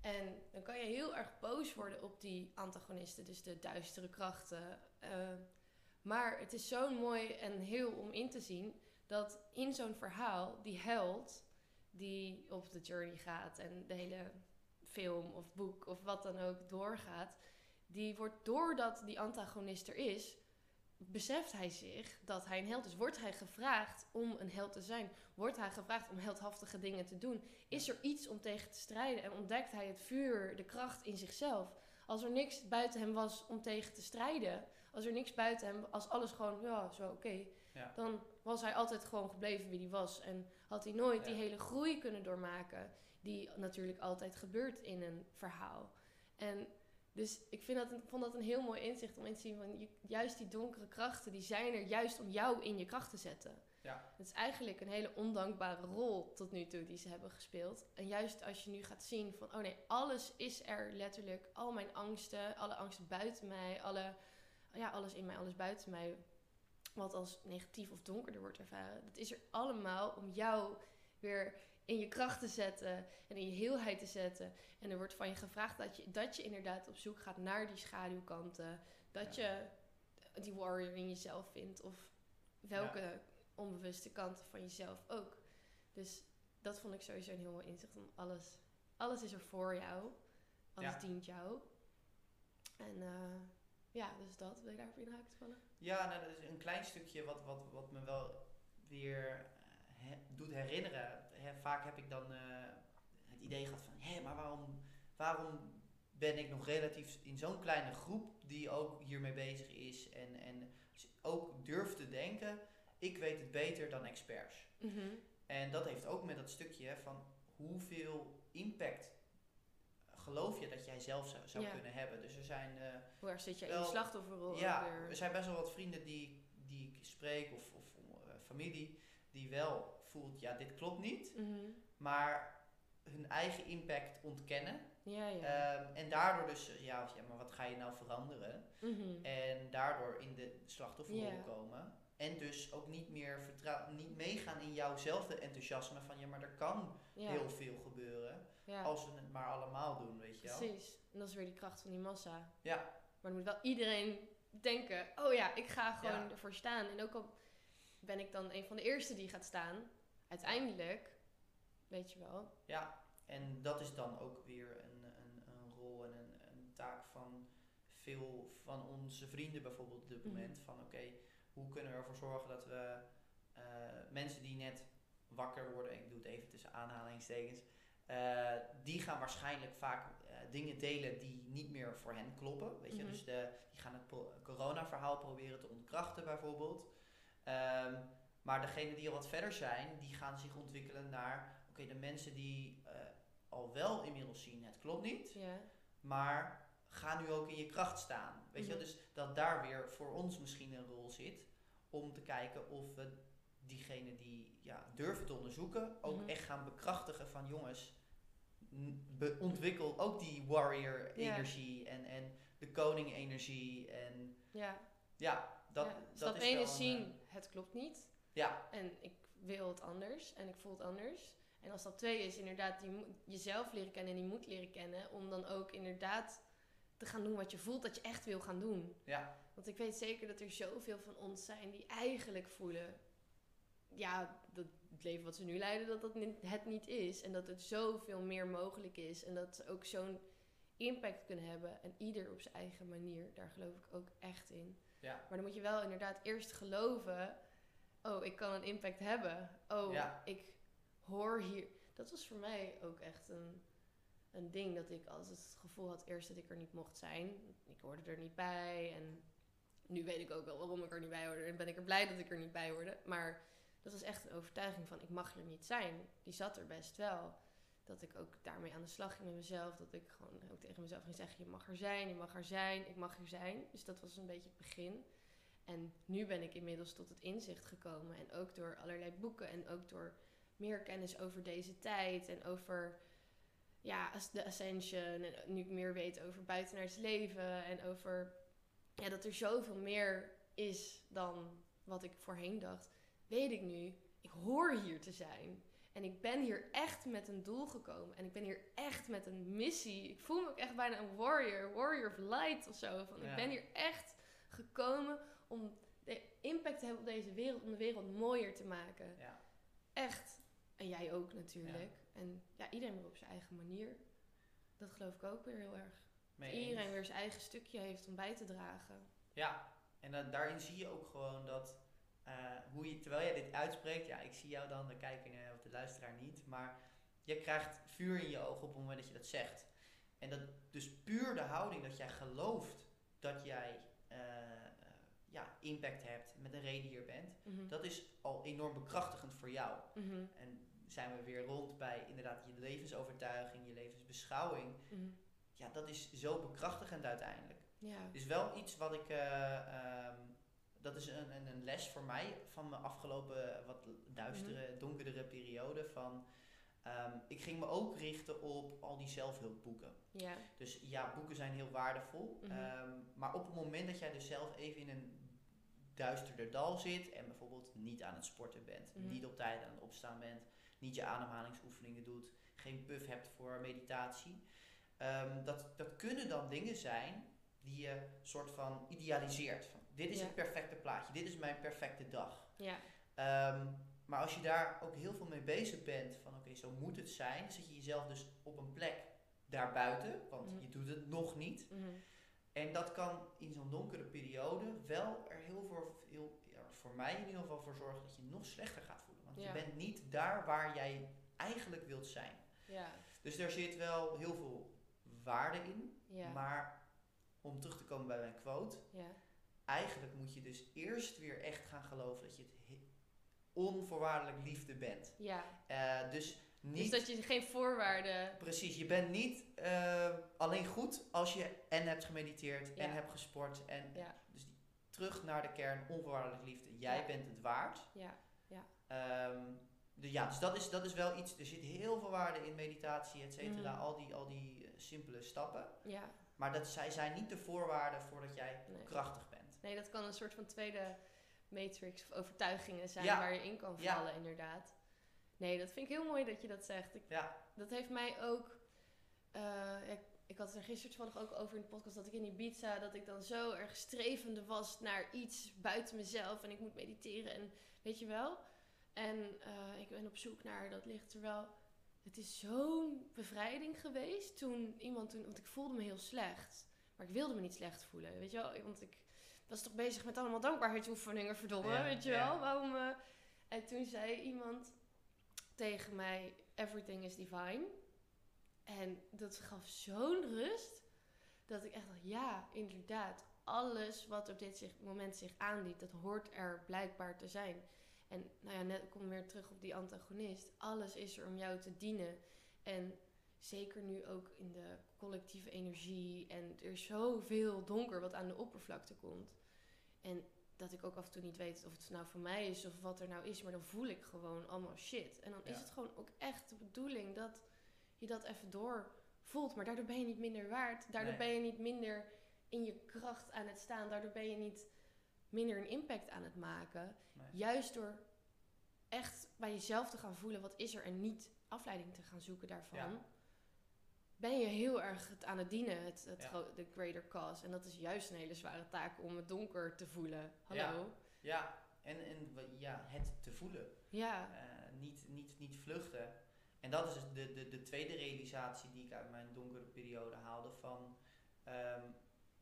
En dan kan je heel erg boos worden op die antagonisten, dus de duistere krachten. Eh, maar het is zo mooi en heel om in te zien dat in zo'n verhaal die held die op de journey gaat en de hele film of boek of wat dan ook doorgaat, die wordt doordat die antagonist er is, beseft hij zich dat hij een held is. Wordt hij gevraagd om een held te zijn? Wordt hij gevraagd om heldhaftige dingen te doen? Is er iets om tegen te strijden? En ontdekt hij het vuur, de kracht in zichzelf? Als er niks buiten hem was om tegen te strijden, als er niks buiten hem, als alles gewoon, ja, zo oké, Ja. dan was hij altijd gewoon gebleven wie hij was. En had hij nooit die hele groei kunnen doormaken, die natuurlijk altijd gebeurt in een verhaal. En dus ik vind dat, vond dat een heel mooi inzicht om in te zien van je, juist die donkere krachten, die zijn er juist om jou in je kracht te zetten. Ja. Het is eigenlijk een hele ondankbare rol tot nu toe die ze hebben gespeeld. En juist als je nu gaat zien van, oh nee, alles is er letterlijk. Al mijn angsten, alle angsten buiten mij, alle, ja, alles in mij, alles buiten mij. Wat als negatief of donkerder wordt ervaren. Dat is er allemaal om jou weer in je kracht te zetten en in je heelheid te zetten. En er wordt van je gevraagd dat je, dat je inderdaad op zoek gaat naar die schaduwkanten. Dat je die warrior in jezelf vindt. Of welke onbewuste kanten van jezelf ook. Dus dat vond ik sowieso een heel mooi inzicht. Om alles, alles is er voor jou. Alles Ja. dient jou. En eh, ja, dus dat. Wil je daarop inhaken vallen? Ja, nou, dat is een klein stukje wat, wat, wat me wel weer he- doet herinneren. Vaak heb ik dan eh, het idee gehad van, hé, maar waarom, waarom ben ik nog relatief in zo'n kleine groep die ook hiermee bezig is en, en ook durft te denken, ik weet het beter dan experts. En dat heeft ook met dat stukje van hoeveel impact geloof je dat jij zelf zou, zou Ja. kunnen hebben. Dus er zijn... eh, Hoe erg zit je in Wel, je slachtofferrol ook ja, er zijn best wel wat vrienden die, die ik spreek of, of eh, familie die wel voelt, ja, dit klopt niet, Mhm. maar hun eigen impact ontkennen. Ja, ja. Ehm, en daardoor dus, ja, ja, maar wat ga je nou veranderen? Mhm. En daardoor in de slachtofferrol komen. En dus ook niet meer vertrouwen, niet meegaan in jouwzelfde enthousiasme van, ja, maar er kan ja. heel veel gebeuren ja. als we het maar allemaal doen, weet je wel. Precies. En dat is weer die kracht van die massa. Ja. Maar dan moet wel iedereen denken, oh ja, ik ga gewoon ervoor staan. En ook al ben ik dan een van de eerste die gaat staan, uiteindelijk, weet je wel. Ja, en dat is dan ook weer een, een, een rol en een, een taak van veel van onze vrienden bijvoorbeeld op dit Mhm. moment. Van oké, hoe kunnen we ervoor zorgen dat we eh, mensen die net wakker worden, ik doe het even tussen aanhalingstekens, eh, die gaan waarschijnlijk vaak eh, dingen delen die niet meer voor hen kloppen. Weet je? Mhm. Dus de, die gaan het corona-verhaal proberen te ontkrachten bijvoorbeeld. Ehm, maar degenen die al wat verder zijn, die gaan zich ontwikkelen naar oké, de mensen die eh, al wel inmiddels zien, het klopt niet, Ja. maar ga nu ook in je kracht staan. Weet je, Mhm. dus dat daar weer voor ons misschien een rol zit om te kijken of we diegene die ja, durven te onderzoeken ook Mhm. echt gaan bekrachtigen van jongens, be- ontwikkel ook die warrior Ja. energie en, en de koning energie en ja. ja, dat, ja. dat Stap is 1 wel is een, zien, eh, het klopt niet. ja, En ik wil het anders en ik voel het anders. En als stap twee is inderdaad die jezelf leren kennen en die moet leren kennen. Om dan ook inderdaad te gaan doen wat je voelt dat je echt wil gaan doen. Ja. Want ik weet zeker dat er zoveel van ons zijn die eigenlijk voelen... Ja, dat het leven wat ze nu leiden, dat dat het niet is. En dat het zoveel meer mogelijk is. En dat ze ook zo'n impact kunnen hebben. En ieder op zijn eigen manier. Daar geloof ik ook echt in. Ja. Maar dan moet je wel inderdaad eerst geloven... Oh, ik kan een impact hebben. Oh, Ja. ik hoor hier... Dat was voor mij ook echt een, een ding. Dat ik als het gevoel had eerst dat ik er niet mocht zijn. Ik hoorde er niet bij. En nu weet ik ook wel waarom ik er niet bij hoorde. En ben ik er blij dat ik er niet bij hoorde. Maar dat was echt een overtuiging van ik mag hier niet zijn. Die zat er best wel. Dat ik ook daarmee aan de slag ging met mezelf. Dat ik gewoon ook tegen mezelf ging zeggen: je mag er zijn, je mag er zijn, ik mag hier zijn. Dus dat was een beetje het begin. En nu ben ik inmiddels tot het inzicht gekomen. En ook door allerlei boeken en ook door meer kennis over deze tijd en over ja, de ascension. En nu ik meer weet over buitenaards leven en over ja, dat er zoveel meer is dan wat ik voorheen dacht. Weet ik nu, ik hoor hier te zijn. En ik ben hier echt met een doel gekomen. En ik ben hier echt met een missie. Ik voel me ook echt bijna een warrior, warrior of light of zo. Van, Ja. Ik ben hier echt gekomen om de impact te hebben op deze wereld, om de wereld mooier te maken. Ja. Echt. En jij ook natuurlijk. En ja, iedereen weer op zijn eigen manier. Dat geloof ik ook weer heel erg. Dat iedereen weer zijn eigen stukje heeft om bij te dragen. Ja, en daarin zie je ook gewoon dat eh, hoe je, terwijl jij dit uitspreekt, ja, ik zie jou dan, de kijker of de luisteraar niet, maar je krijgt vuur in je ogen op het moment dat je dat zegt. En dat dus puur de houding dat jij gelooft dat jij eh, eh, ja, impact hebt, met een reden hier bent, Mhm. dat is al enorm bekrachtigend voor jou. Mhm. En zijn we weer rond bij inderdaad je levensovertuiging, je levensbeschouwing. Mhm. Ja, dat is zo bekrachtigend uiteindelijk. Ja. Is wel iets wat ik. eh, ehm, dat is een, een, een les voor mij van mijn afgelopen wat duistere, donkerdere periode. Van, ehm, ik ging me ook richten op al die zelfhulpboeken. Ja. Dus ja, boeken zijn heel waardevol. Mhm. ehm, maar op het moment dat jij dus zelf even in een duisterder dal zit en bijvoorbeeld niet aan het sporten bent, Mhm. niet op tijd aan het opstaan bent, niet je ademhalingsoefeningen doet, geen puff hebt voor meditatie. ehm, dat, dat kunnen dan dingen zijn die je soort van idealiseert. Van, dit is Ja. het perfecte plaatje, dit is mijn perfecte dag. Ja. Ehm, maar als je daar ook heel veel mee bezig bent, van oké, zo moet het zijn, zet je jezelf dus op een plek daarbuiten, want Mhm. je doet het nog niet. Mhm. En dat kan in zo'n donkere periode wel er heel voor, heel, er voor mij in ieder geval voor zorgen dat je nog slechter gaat voelen. Want Ja. je bent niet daar waar jij eigenlijk wilt zijn. Ja. Dus daar zit wel heel veel waarde in. Ja. Maar om terug te komen bij mijn quote, Ja. Eigenlijk moet je dus eerst weer echt gaan geloven dat je het he- onvoorwaardelijk liefde bent. Ja. Eh, dus niet. Dus dat je geen voorwaarden... Precies, je bent niet eh, alleen goed als je en hebt gemediteerd Ja. en hebt gesport. En Ja. Dus die, terug naar de kern, onvoorwaardelijk liefde. Jij Ja. bent het waard. Ja. Ehm, de, ja, dus dat is, dat is wel iets, er zit heel veel waarde in meditatie, et cetera. Mhm. Al die, al die eh, simpele stappen. Ja. Maar dat, zij zijn niet de voorwaarden voordat jij Nee. krachtig bent. Nee, dat kan een soort van tweede matrix of overtuigingen zijn Ja. waar je in kan Ja. vallen, inderdaad. Nee, dat vind ik heel mooi dat je dat zegt. Ik, Ja, dat heeft mij ook. eh, ik, ik had het er gisteren toevallig ook over in de podcast dat ik in Ibiza dat ik dan zo erg strevende was naar iets buiten mezelf en ik moet mediteren en weet je wel. En eh, ik ben op zoek naar dat licht. Terwijl het is zo'n bevrijding geweest toen iemand toen, want ik voelde me heel slecht, maar ik wilde me niet slecht voelen, weet je wel, want ik was toch bezig met allemaal dankbaarheidsoefeningen, verdomme, Ja, weet je ja. wel. Waarom? eh, en toen zei iemand tegen mij: Everything is divine. En dat gaf zo'n rust dat ik echt dacht: ja, inderdaad. Alles wat op dit zich, moment zich aandient, dat hoort er blijkbaar te zijn. En nou ja, net ik kom weer terug op die antagonist. Alles is er om jou te dienen. En zeker nu ook in de collectieve energie. En er is zoveel donker wat aan de oppervlakte komt. En dat ik ook af en toe niet weet of het nou voor mij is of wat er nou is. Maar dan voel ik gewoon allemaal shit. En dan is het gewoon ook echt de bedoeling dat je dat even door voelt. Maar daardoor ben je niet minder waard. Daardoor Nee. ben je niet minder in je kracht aan het staan. Daardoor ben je niet minder een impact aan het maken. Nee. Juist door echt bij jezelf te gaan voelen wat is er en niet afleiding te gaan zoeken daarvan, ben je heel erg het aan het dienen, het, het de greater cause. En dat is juist een hele zware taak om het donker te voelen. Hallo. Ja, En, en ja, het te voelen. Ja. Uh, niet, niet, niet vluchten. En dat is dus de, de, de tweede realisatie die ik uit mijn donkere periode haalde van... Ehm,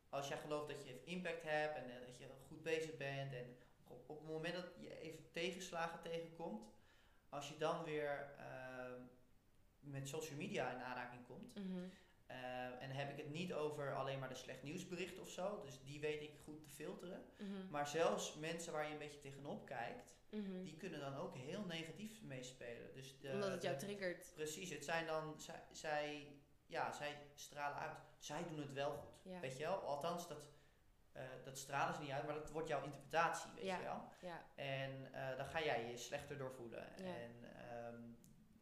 als jij gelooft dat je impact hebt en dat je goed bezig bent en op, op het moment dat je even tegenslagen tegenkomt, als je dan weer ehm, met social media in aanraking komt, mhm. eh, en dan heb ik het niet over alleen maar de slecht nieuwsberichten of zo, dus die weet ik goed te filteren. Mhm. Maar zelfs mensen waar je een beetje tegenop kijkt, mhm. die kunnen dan ook heel negatief meespelen. Dus de, Omdat het jou triggert. Precies, het zijn dan, zij, zij, ja, zij stralen uit. Zij doen het wel goed. Weet je wel? Althans, dat, uh, dat stralen ze niet uit, maar dat wordt jouw interpretatie, weet je wel? Ja. En uh, dan ga jij je slechter door voelen. En um,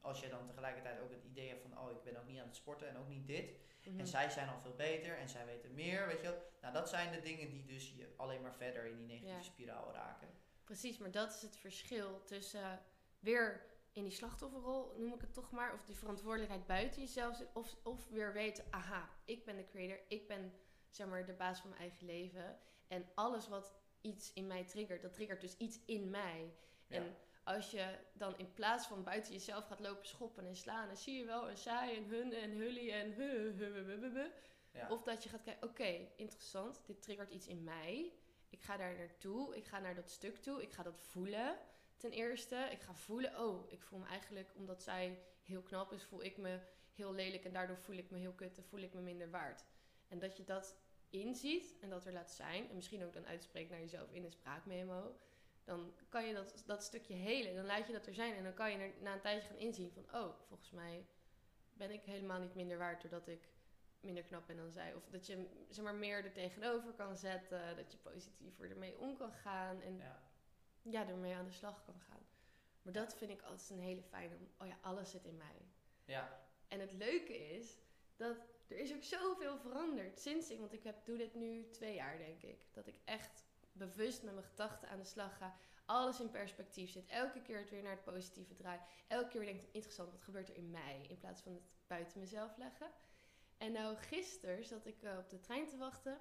als je dan tegelijkertijd ook het idee hebt van, oh, ik ben ook niet aan het sporten en ook niet dit. En mhm. zij zijn al veel beter en zij weten meer, weet je wel. Nou, dat zijn de dingen die dus je alleen maar verder in die negatieve spiraal raken. Precies, maar dat is het verschil tussen weer in die slachtofferrol, noem ik het toch maar, of die verantwoordelijkheid buiten jezelf zit, of, of weer weten, aha, ik ben de creator, ik ben zeg maar de baas van mijn eigen leven. En alles wat iets in mij triggert, dat triggert dus iets in mij. En als je dan in plaats van buiten jezelf gaat lopen schoppen en slaan, dan zie je wel een saai en hun en hully en ja. Of dat je gaat kijken, oké, interessant, dit triggert iets in mij. Ik ga daar naartoe, ik ga naar dat stuk toe, ik ga dat voelen ten eerste. Ik ga voelen, oh, ik voel me eigenlijk, omdat zij heel knap is, voel ik me heel lelijk en daardoor voel ik me heel kut en voel ik me minder waard. En dat je dat inziet en dat er laat zijn, en misschien ook dan uitspreekt naar jezelf in een spraakmemo, dan kan je dat, dat stukje helen. Dan laat je dat er zijn en dan kan je er na een tijdje gaan inzien van, oh, volgens mij ben ik helemaal niet minder waard doordat ik minder knap ben dan zij. Of dat je zeg maar, meer er tegenover kan zetten, dat je positiever ermee om kan gaan en ja, ja ermee aan de slag kan gaan. Maar dat vind ik altijd een hele fijne, oh ja, alles zit in mij. Ja. En het leuke is dat er is ook zoveel veranderd sinds ik, want ik heb, doe dit nu twee jaar denk ik. Dat ik echt bewust met mijn gedachten aan de slag ga. Alles in perspectief zit. Elke keer het weer naar het positieve draai. Elke keer denk ik, interessant, wat gebeurt er in mij? In plaats van het buiten mezelf leggen. En nou, gisteren zat ik uh, op de trein te wachten.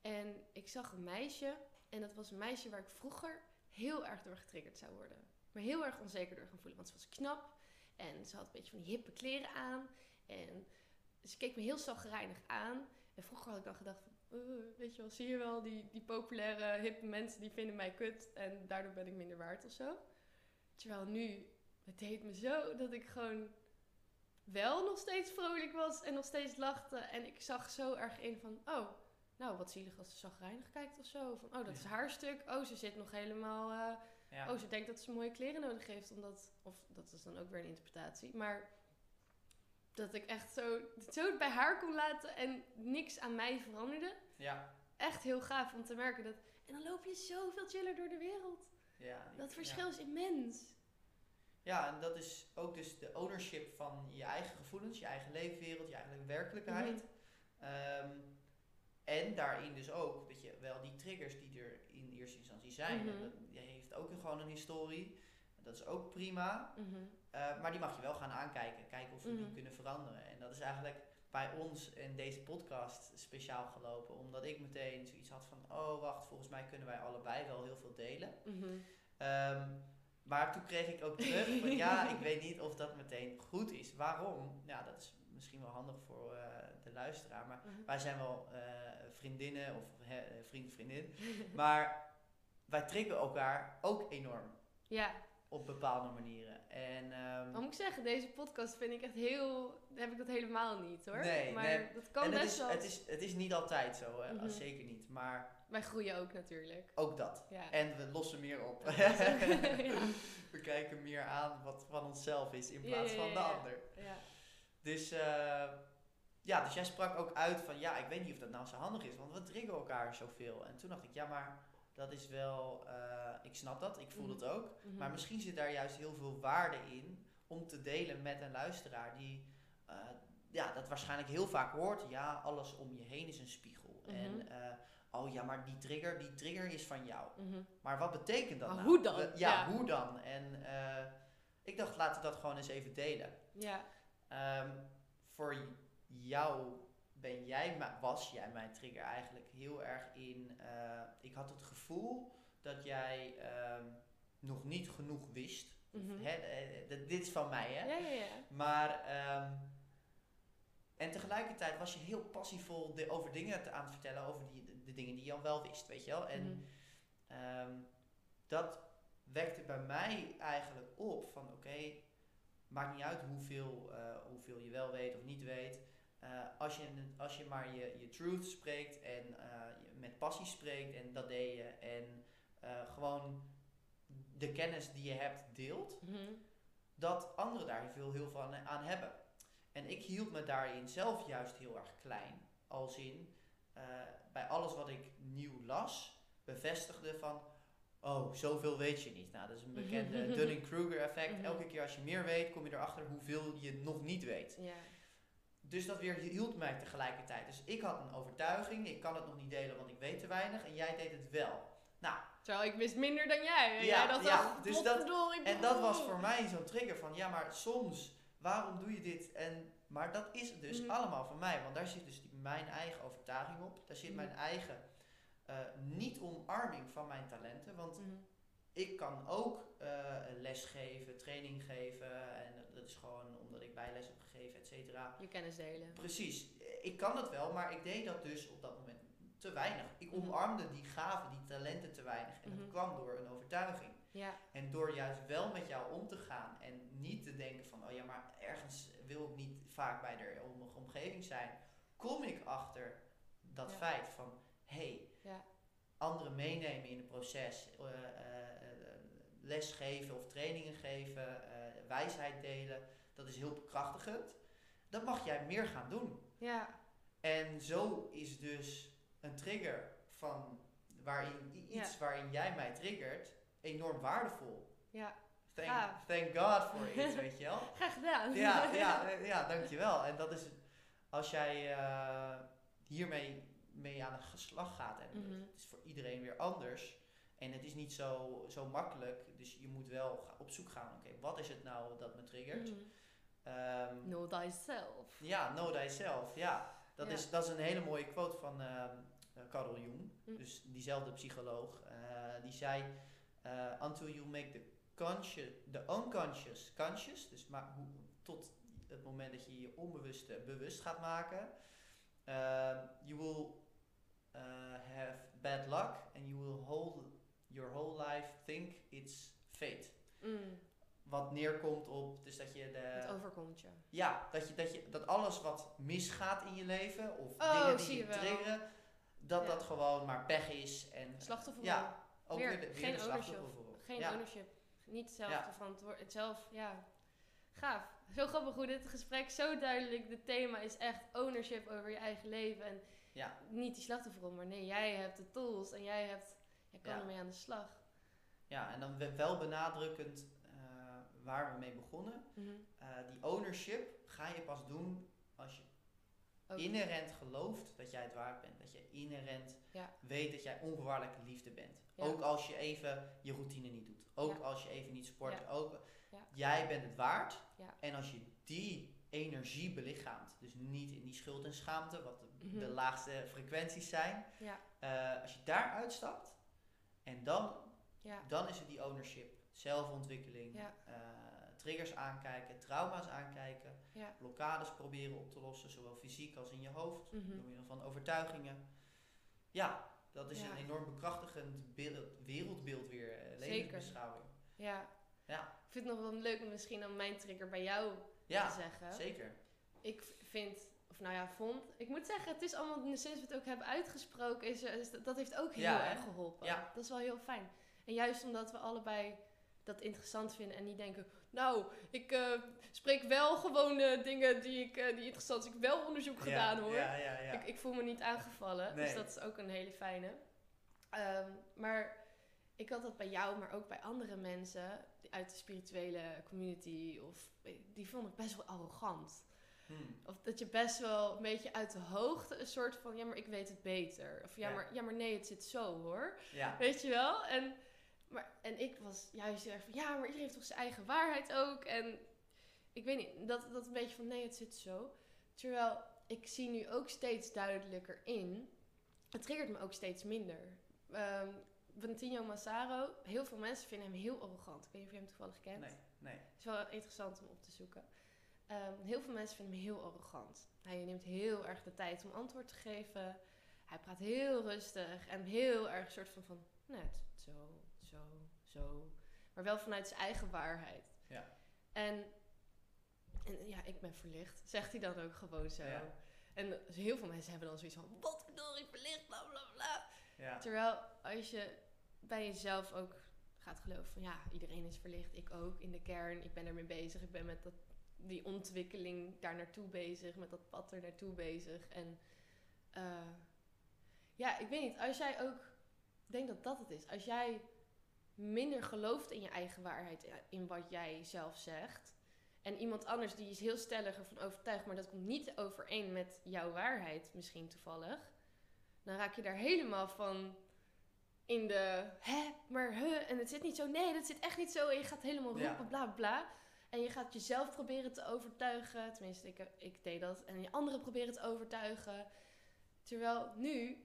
En ik zag een meisje. En dat was een meisje waar ik vroeger heel erg door getriggerd zou worden. Maar heel erg onzeker door gaan voelen. Want ze was knap. En ze had een beetje van die hippe kleren aan. En ze keek me heel zagrijnig aan. En vroeger had ik dan gedacht van, uh, weet je wel, zie je wel, die, die populaire hippe mensen die vinden mij kut en daardoor ben ik minder waard of zo. Terwijl nu, het deed me zo dat ik gewoon wel nog steeds vrolijk was en nog steeds lachte. En ik zag zo erg in van, oh, nou wat zielig als ze zagrijnig kijkt of zo. Van, oh, dat is haar stuk. Oh, ze zit nog helemaal... Uh, Oh, ze denkt dat ze mooie kleren nodig heeft. Omdat, of dat is dan ook weer een interpretatie. Maar dat ik echt zo, zo bij haar kon laten en niks aan mij veranderde. Ja. Echt heel gaaf om te merken dat. En dan loop je zoveel chiller door de wereld. Ja, dat verschil is immens. Ja, en dat is ook dus de ownership van je eigen gevoelens, je eigen leefwereld, je eigen werkelijkheid. Mhm. Ehm, en daarin dus ook, weet je, wel die triggers die er in eerste instantie zijn. Mm Je heeft ook gewoon een historie. Dat is ook prima. Mm eh, maar die mag je wel gaan aankijken. Kijken of we die mhm. kunnen veranderen. En dat is eigenlijk bij ons in deze podcast speciaal gelopen. Omdat ik meteen zoiets had van... Oh, wacht, volgens mij kunnen wij allebei wel heel veel delen. Mhm. Ehm, maar toen kreeg ik ook terug van... ja, ik weet niet of dat meteen goed is. Waarom? Ja, dat is misschien wel handig voor uh, de luisteraar. Maar mhm. wij zijn wel uh, vriendinnen of vriend, vriendin. maar wij triggeren elkaar ook enorm. Ja. Op bepaalde manieren. En, um, moet ik zeggen, deze podcast vind ik echt heel... heb ik dat helemaal niet hoor. Nee, maar nee. dat kan best wel... Het is, het is niet altijd zo, hè? Mm zeker niet. Maar... Wij groeien ook natuurlijk. Ook dat. Ja. En we lossen meer op. we kijken meer aan wat van onszelf is in plaats van de ander. Dus... Uh, ja, dus jij sprak ook uit van ja, ik weet niet of dat nou zo handig is, want we drinken elkaar zoveel. En toen dacht ik, ja, maar dat is wel, uh, ik snap dat, ik voel mm het ook. Mhm. Maar misschien zit daar juist heel veel waarde in om te delen met een luisteraar die uh, ja, dat waarschijnlijk heel vaak hoort. Ja, alles om je heen is een spiegel. Mhm. En uh, oh ja, maar die trigger, die trigger is van jou. Mhm. Maar wat betekent dat Maar nou? hoe dan? Ja, Ja. hoe dan? En eh, ik dacht, laten we dat gewoon eens even delen. Ja. Ehm, voor jou ben jij, was jij mijn trigger eigenlijk heel erg in. eh, ik had het gevoel dat jij ehm, nog niet genoeg wist. Hè, d- dit is van mij, hè? Ja, ja, ja. Maar, ehm, en tegelijkertijd was je heel passievol de, over dingen te, aan het vertellen, over die, de, de dingen die je al wel wist, weet je wel. En Mhm. Ehm, dat wekte bij mij eigenlijk op van oké, maakt niet uit hoeveel, eh, hoeveel je wel weet of niet weet. Eh, als, je, als je maar je, je truth spreekt en eh, met passie spreekt en dat deed je en eh, gewoon de kennis die je hebt deelt, Mhm. dat anderen daar veel heel veel aan, aan hebben. En ik hield me daarin zelf juist heel erg klein. Als in, bij alles wat ik nieuw las, bevestigde van, oh, zoveel weet je niet. Nou, dat is een bekende Dunning-Kruger effect. Mhm. Elke keer als je meer weet, kom je erachter hoeveel je nog niet weet. Ja. Dus dat weer hield mij tegelijkertijd. Dus ik had een overtuiging, ik kan het nog niet delen, want ik weet te weinig. En jij deed het wel. Nou, Terwijl ik wist minder dan jij. En Ja, jij dacht, ja, ach, dus dat- En dat was voor mij zo'n trigger van, ja, maar soms, waarom doe je dit? En, maar dat is dus Mhm. allemaal van mij, want daar zit dus die- mijn eigen overtuiging op. Daar zit Mhm. mijn eigen eh, niet-omarming van mijn talenten. Want Mhm. Ik kan ook eh, les geven, training geven. En dat- dat is gewoon omdat ik bijles heb gegeven, et cetera. Je kennis delen. Precies, ik kan het wel, maar ik deed dat dus op dat moment te weinig. Ik Mhm. omarmde die gaven, die talenten te weinig. En Mhm. dat kwam door een overtuiging. Ja. En door juist wel met jou om te gaan en niet te denken van, oh ja, maar ergens wil ik niet vaak bij de om- omgeving zijn, kom ik achter dat Ja. feit van, hé, hey, Ja. anderen meenemen in het proces, eh, eh, les geven of trainingen geven, eh, wijsheid delen, dat is heel bekrachtigend. Dat mag jij meer gaan doen. Ja. En zo is dus een trigger van waarin iets waarin jij mij triggert enorm waardevol. Ja. Thank, thank God for it, weet je wel. Graag gedaan. Ja, ja, eh, ja, dankjewel. En dat is, als jij eh, hiermee mee aan de slag gaat, en Mhm. het is voor iedereen weer anders. En het is niet zo, zo makkelijk, dus je moet wel op zoek gaan. Oké, wat is het nou dat me triggert? Mhm. Ehm, Know thyself. ja, know thyself. Ja, dat, Ja. Is, dat is een hele mooie quote van ehm eh, Carl Jung. Hm. Dus diezelfde psycholoog. eh, die zei, eh, until you make the, conscious, the unconscious conscious. Dus maar hoe, tot het moment dat je je onbewuste bewust gaat maken. ehm, you will have bad luck and you will hold your whole life think it's fate. Mm. Wat neerkomt op, dus dat je de... Het overkomt je. Ja, dat, je, dat, je, dat alles wat misgaat in je leven, of Oh, dingen die je je triggeren, dat Ja. dat gewoon maar pech is. En, Slachtoffer. Ja, ook Weer weer, de, weer geen de ownership. Geen ja. ownership. Niet te verantwoord. Het zelf, ja. Gaaf. Zo grappig hoe dit gesprek zo duidelijk. Het thema is echt ownership over je eigen leven. En Ja. niet die slachtofferrol, maar nee, jij hebt de tools en jij hebt, jij kan Ja. ermee aan de slag. ja, en dan we- wel benadrukkend eh, waar we mee begonnen. Mhm. Eh, die ownership ga je pas doen als je inherent gelooft dat jij het waard bent. Dat je inherent Ja. weet dat jij onvoorwaardelijke liefde bent. Ja. Ook als je even je routine niet doet. Ook als je even niet sport. Ook. Jij bent het waard. En als je die energie belichaamt, dus niet in die schuld en schaamte, wat de, Mhm. de laagste frequenties zijn. Ja. eh, als je daar uitstapt en dan, Ja. dan is het die ownership. Zelfontwikkeling. Ja. eh, triggers aankijken, trauma's aankijken, Ja. blokkades proberen op te lossen, zowel fysiek als in je hoofd, Mhm. door middel van overtuigingen. Ja, dat is Ja. een enorm bekrachtigend beeld, wereldbeeld weer, eh, levensbeschouwing. Ja. Ja. Ik vind het nog wel leuk om misschien om mijn trigger bij jou te Ja, zeggen. zeker. Ik vind, of nou ja, vond. Ik moet zeggen, het is allemaal, sinds we het ook hebben uitgesproken, is, is dat, heeft ook heel Ja, erg geholpen. Ja. Dat is wel heel fijn. En juist omdat we allebei dat interessant vinden en niet denken, nou, ik eh, spreek wel gewoon eh, dingen die, ik, eh, die interessant zijn. Ik heb wel onderzoek gedaan hoor. Ja, ja, ja. Ik, ik voel me niet aangevallen. Dus dat is ook een hele fijne. Ehm, maar ik had dat bij jou, maar ook bij andere mensen uit de spirituele community. Of, die vond ik best wel arrogant. Hmm. Of dat je best wel een beetje uit de hoogte een soort van, ja, maar ik weet het beter. Of ja, Ja. Maar, ja maar nee, het zit zo hoor. Ja, Weet je wel? En, maar, en ik was juist heel erg van, ja, maar iedereen heeft toch zijn eigen waarheid ook. En ik weet niet, dat, dat een beetje van, nee, het zit zo. Terwijl ik zie nu ook steeds duidelijker in, het triggert me ook steeds minder. Ehm Valentino Massaro, heel veel mensen vinden hem heel arrogant. Ik weet niet of je hem toevallig kent. nee, nee. Het is wel interessant om op te zoeken. Ehm, heel veel mensen vinden hem heel arrogant. Hij neemt heel erg de tijd om antwoord te geven. Hij praat heel rustig en heel erg soort van van net zo, zo, zo. Maar wel vanuit zijn eigen waarheid. Ja. En, en ja, ik ben verlicht. Zegt hij dan ook gewoon zo. Ja. En heel veel mensen hebben dan zoiets van, wat verdorie verlicht, bla bla bla. Ja, Terwijl als je bij jezelf ook gaat geloven van ja, iedereen is verlicht, ik ook in de kern, ik ben ermee bezig, ik ben met dat, die ontwikkeling daar naartoe bezig, met dat pad er naartoe bezig. En eh, ja, ik weet niet, als jij ook, ik denk dat dat het is, als jij minder gelooft in je eigen waarheid, in wat jij zelf zegt, en iemand anders die is heel stellig ervan overtuigd, maar dat komt niet overeen met jouw waarheid misschien toevallig, dan raak je daar helemaal van in de hè, maar hè, en het zit niet zo, nee, dat zit echt niet zo, en je gaat helemaal Ja. roepen, bla bla. En je gaat jezelf proberen te overtuigen, tenminste, ik, ik deed dat, en je anderen proberen te overtuigen. Terwijl nu,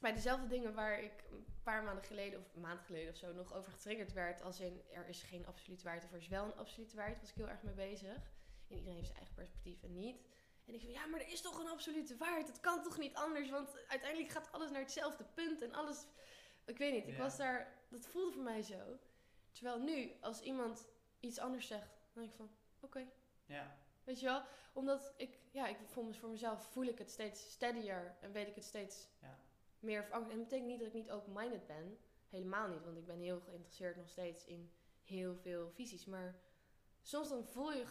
bij dezelfde dingen waar ik een paar maanden geleden, of een maand geleden of zo, nog over getriggerd werd, als in er is geen absolute waarheid, of er is wel een absolute waarheid, was ik heel erg mee bezig. En iedereen heeft zijn eigen perspectief en niet. En ik van, ja, maar er is toch een absolute waarheid. Het kan toch niet anders? Want uiteindelijk gaat alles naar hetzelfde punt. En alles, ik weet niet, ik Ja. was daar, dat voelde voor mij zo. Terwijl nu, als iemand iets anders zegt, denk ik van, oké. ja, Weet je wel? Omdat ik, ja, ik voel me voor mezelf, voel ik het steeds steadier. En weet ik het steeds Ja. meer. En dat betekent niet dat ik niet open-minded ben. Helemaal niet, want ik ben heel geïnteresseerd nog steeds in heel veel visies. Maar soms dan voel je,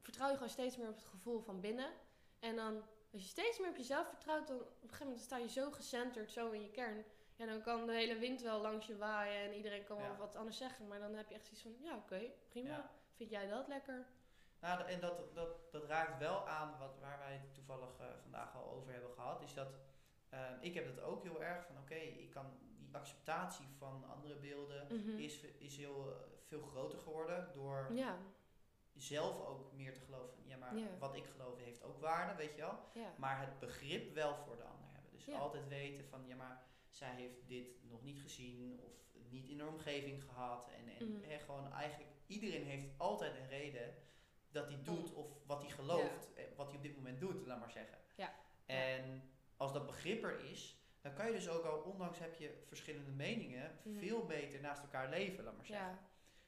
vertrouw je gewoon steeds meer op het gevoel van binnen. En dan, als je steeds meer op jezelf vertrouwt, dan op een gegeven moment sta je zo gecenterd, zo in je kern. Ja, dan kan de hele wind wel langs je waaien en iedereen kan wel wat anders zeggen. Maar dan heb je echt zoiets van, ja oké, prima. Ja. Vind jij dat lekker? Nou, en dat, dat, dat raakt wel aan wat, waar wij het toevallig eh, vandaag al over hebben gehad. Is dat eh, ik heb dat ook heel erg van oké, ik kan die acceptatie van andere beelden Mhm. is, is heel eh, veel groter geworden door Ja, zelf ook meer te geloven ja, maar Ja. wat ik geloof heeft ook waarde, weet je wel. ja. Maar het begrip wel voor de ander hebben. Dus altijd weten van ja, maar zij heeft dit nog niet gezien of niet in haar omgeving gehad. En, en Mhm. hè, gewoon eigenlijk iedereen heeft altijd een reden dat hij doet of wat hij gelooft, eh, wat hij op dit moment doet, laat maar zeggen. Ja. En als dat begrip er is, dan kan je dus ook al, ondanks heb je verschillende meningen, Mhm. veel beter naast elkaar leven, laat maar zeggen. Ja,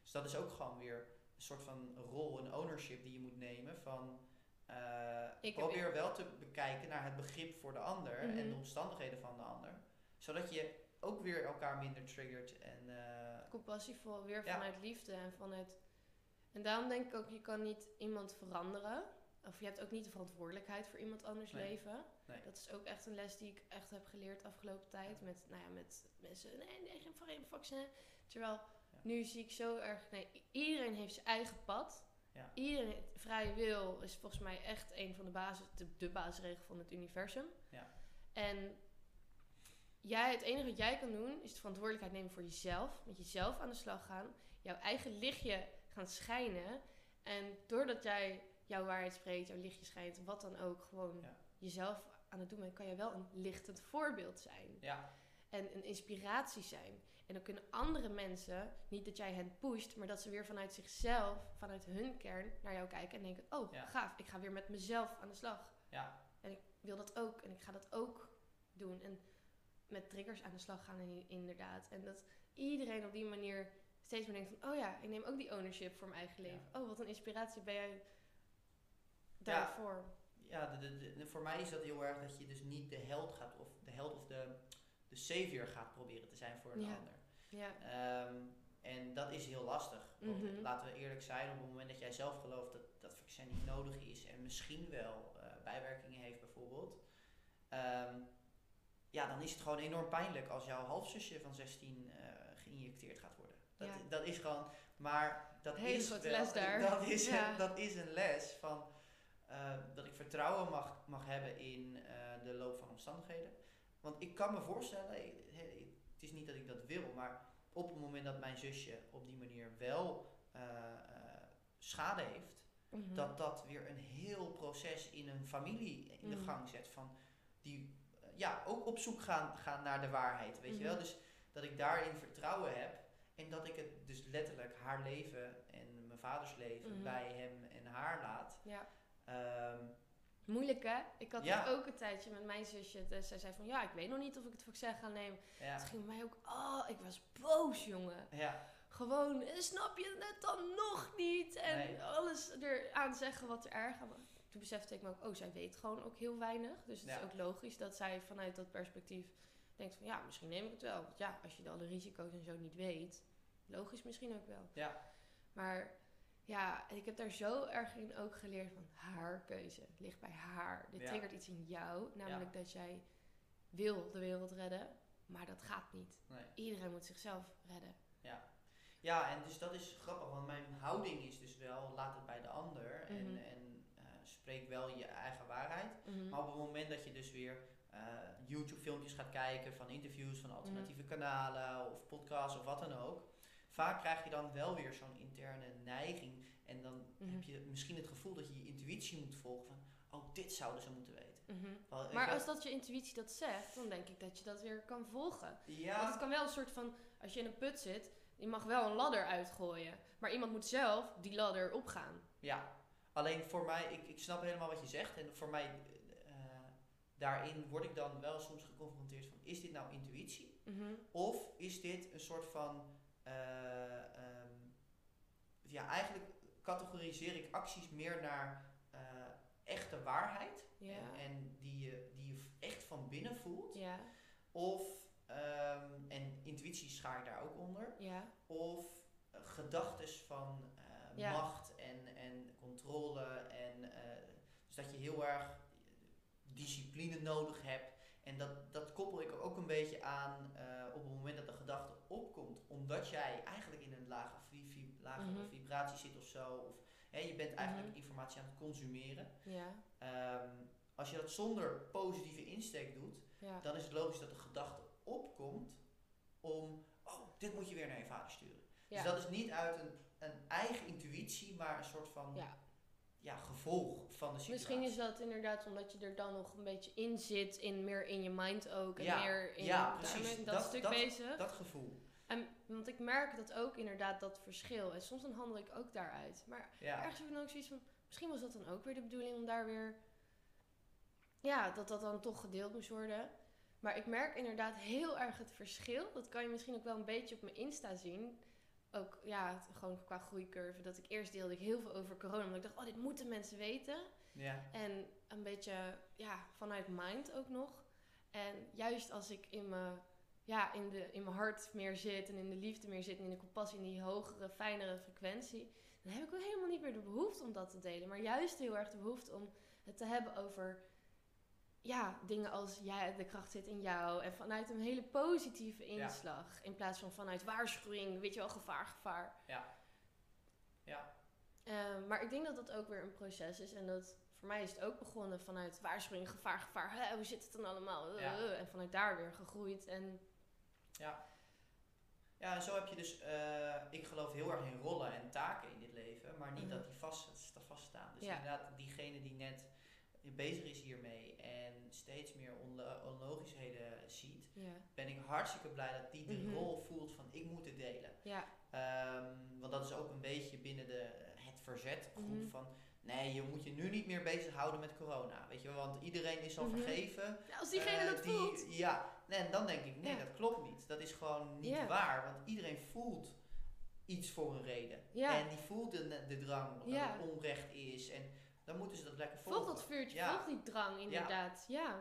Dus dat is ook gewoon weer een soort van rol en ownership die je moet nemen van Ik heb probeer wel te bekijken naar het begrip voor de ander en de omstandigheden van de ander. Zodat je ook weer elkaar minder triggert en eh, compassievol, weer Ja. vanuit liefde en vanuit... En daarom denk ik ook, je kan niet iemand veranderen. Of je hebt ook niet de verantwoordelijkheid voor iemand anders Nee. leven. Nee. Dat is ook echt een les die ik echt heb geleerd afgelopen tijd. Met, nou ja, met mensen, nee, nee, geen, geen vaccin. Terwijl, Ja. nu zie ik zo erg, nee, iedereen heeft zijn eigen pad. Ja. Iedereen, vrije wil is volgens mij echt een van de basis, de, de basisregel van het universum. Ja. En jij, het enige wat jij kan doen, is de verantwoordelijkheid nemen voor jezelf. Met jezelf aan de slag gaan. Jouw eigen lichtje gaan schijnen. En doordat jij jouw waarheid spreekt, jouw lichtje schijnt, wat dan ook, gewoon Ja. jezelf aan het doen bent, kan jij wel een lichtend voorbeeld zijn. ja, En een inspiratie zijn. En dan kunnen andere mensen, niet dat jij hen pusht, maar dat ze weer vanuit zichzelf, vanuit hun kern, naar jou kijken en denken: Oh, Ja. gaaf, ik ga weer met mezelf aan de slag. ja, En ik wil dat ook en ik ga dat ook doen. En met triggers aan de slag gaan in- inderdaad. En dat iedereen op die manier steeds meer denkt van... Oh ja, ik neem ook die ownership voor mijn eigen leven. Oh, wat een inspiratie ben jij daarvoor. ja de, de, de- de- voor mij is dat heel erg dat je dus niet de held gaat of de held of de, de savior gaat proberen te zijn voor een Ja. ander. Ja, Ehm, en dat is heel lastig. Want Mhm. laten we eerlijk zijn, op het moment dat jij zelf gelooft dat dat vaccin niet nodig is en misschien wel eh, bijwerkingen heeft bijvoorbeeld, ehm, ja, dan is het gewoon enorm pijnlijk als jouw halfzusje van 16 eh, geïnjecteerd gaat worden. Dat, Ja. dat is gewoon, maar dat Hele is wel, les daar. Dat is, Ja. dat is een les van, uh, dat ik vertrouwen mag, mag hebben in uh, de loop van omstandigheden. Want ik kan me voorstellen, het is niet dat ik dat wil, maar op het moment dat mijn zusje op die manier wel uh, schade heeft, Mhm. Dat dat weer een heel proces in een familie in de mhm. gang zet. Van die eh, ja, ook op zoek gaan, gaan naar de waarheid. Weet je wel? Mhm. Dus dat ik daarin vertrouwen heb. En dat ik het dus letterlijk haar leven en mijn vaders leven bij hem en haar laat. Ja. Um, Moeilijk hè? Ik had ja. ook een tijdje met mijn zusje. Dus zij zei van ja, ik weet nog niet of ik het voor zeg ga nemen. Ja. Het ging mij ook, oh, ik was boos jongen. Ja gewoon, eh, snap je het dan nog niet? En alles eraan zeggen wat er erg aan Toen besefte ik me ook, oh, zij weet gewoon ook heel weinig. Dus het is ook logisch dat zij vanuit dat perspectief denkt van, ja, misschien neem ik het wel. Want ja, als je alle risico's en zo niet weet, logisch misschien ook wel. Ja. Maar ja, ik heb daar zo erg in ook geleerd van haar keuze. Het ligt bij haar. Dit triggert iets in jou, namelijk dat jij wil de wereld redden, maar dat gaat niet. Nee. Iedereen moet zichzelf redden. Ja. Ja, en dus dat is grappig, want mijn houding is dus wel, laat het bij de ander en, mhm. en spreek wel je eigen waarheid. Mhm. Maar op het moment dat je dus weer uh, YouTube filmpjes gaat kijken van interviews van alternatieve mhm. kanalen of podcasts of wat dan ook, vaak krijg je dan wel weer zo'n interne neiging en dan heb je misschien het gevoel dat je je intuïtie moet volgen van, oh dit zouden ze moeten weten. maar als dat je intuïtie dat zegt, dan denk ik dat je dat weer kan volgen. Ja. Want het kan wel een soort van, als je in een put zit, je mag wel een ladder uitgooien. Maar iemand moet zelf die ladder opgaan. Ja, alleen voor mij, ik, ik snap helemaal wat je zegt. En voor mij, uh, daarin word ik dan wel soms geconfronteerd van, is dit nou intuïtie? Mhm. Of is dit een soort van, uh, um, ja, eigenlijk categoriseer ik acties meer naar uh, echte waarheid. En, en, die, je, die je echt van binnen voelt. Of Um, en intuïtie schaar ik daar ook onder. Of gedachtes van macht en, controle. En uh, dus dat je heel erg discipline nodig hebt. En dat, dat koppel ik ook een beetje aan op het moment dat de gedachte opkomt. Omdat jij eigenlijk in een lage, vib lage mm -hmm. vibratie zit of zo. Of hè, je bent eigenlijk mm -hmm. informatie aan het consumeren. Ja. Um, als je dat zonder positieve insteek doet, ja. dan is het logisch dat de gedachte opkomt om, oh, dit moet je weer naar je vader sturen. Dus dat is niet uit een, een eigen intuïtie, maar een soort van ja. ja. gevolg van de situatie. Misschien is dat inderdaad omdat je er dan nog een beetje in zit, in, meer in je mind ook. En meer in ja, precies. dat, stuk bezig. Dat gevoel. En, want ik merk dat ook inderdaad, dat verschil. En soms dan handel ik ook daaruit. Maar ergens heb ik dan ook zoiets van, misschien was dat dan ook weer de bedoeling om daar weer... Ja, dat dat dan toch gedeeld moest worden. Maar ik merk inderdaad heel erg het verschil. Dat kan je misschien ook wel een beetje op mijn Insta zien. Ook ja, gewoon qua groeicurve. Dat ik eerst deelde ik heel veel over corona. Omdat ik dacht, oh, dit moeten mensen weten. Ja. En een beetje ja, vanuit mind ook nog. En juist als ik in mijn, ja, in, de, in mijn hart meer zit en in de liefde meer zit en in de compassie, in die hogere, fijnere frequentie, dan heb ik ook helemaal niet meer de behoefte om dat te delen. Maar juist heel erg de behoefte om het te hebben over ja, dingen als ja, de kracht zit in jou. En vanuit een hele positieve inslag. In plaats van vanuit waarschuwing, weet je wel, gevaar, gevaar. Ja. Ja. Uh, maar ik denk dat dat ook weer een proces is. En dat voor mij is het ook begonnen vanuit waarschuwing, gevaar, gevaar. Hè, hoe zit het dan allemaal? Ja. Uh, en vanuit daar weer gegroeid. En ja. Ja, en zo heb je dus, uh, ik geloof heel erg in rollen en taken in dit leven, maar niet mm dat die vast, vaststaan. Dus ja. inderdaad, diegene die net bezig is hiermee steeds meer onlogischheden ziet, ja. ben ik hartstikke blij dat die de mhm. rol voelt van ik moet het delen. Ja. Um, want dat is ook een beetje binnen de, het verzetgroep mm van nee, je moet je nu niet meer bezighouden met corona. Weet je, want iedereen is al mhm. vergeven. Ja, als diegene uh, dat die, voelt. Ja, en dan denk ik, nee, dat klopt niet. Dat is gewoon niet waar. Want iedereen voelt iets voor een reden. En die voelt de, de drang dat het onrecht is. En dan moeten ze dat lekker volgen. Volg dat vuurtje, ja. volg die drang inderdaad. Ja.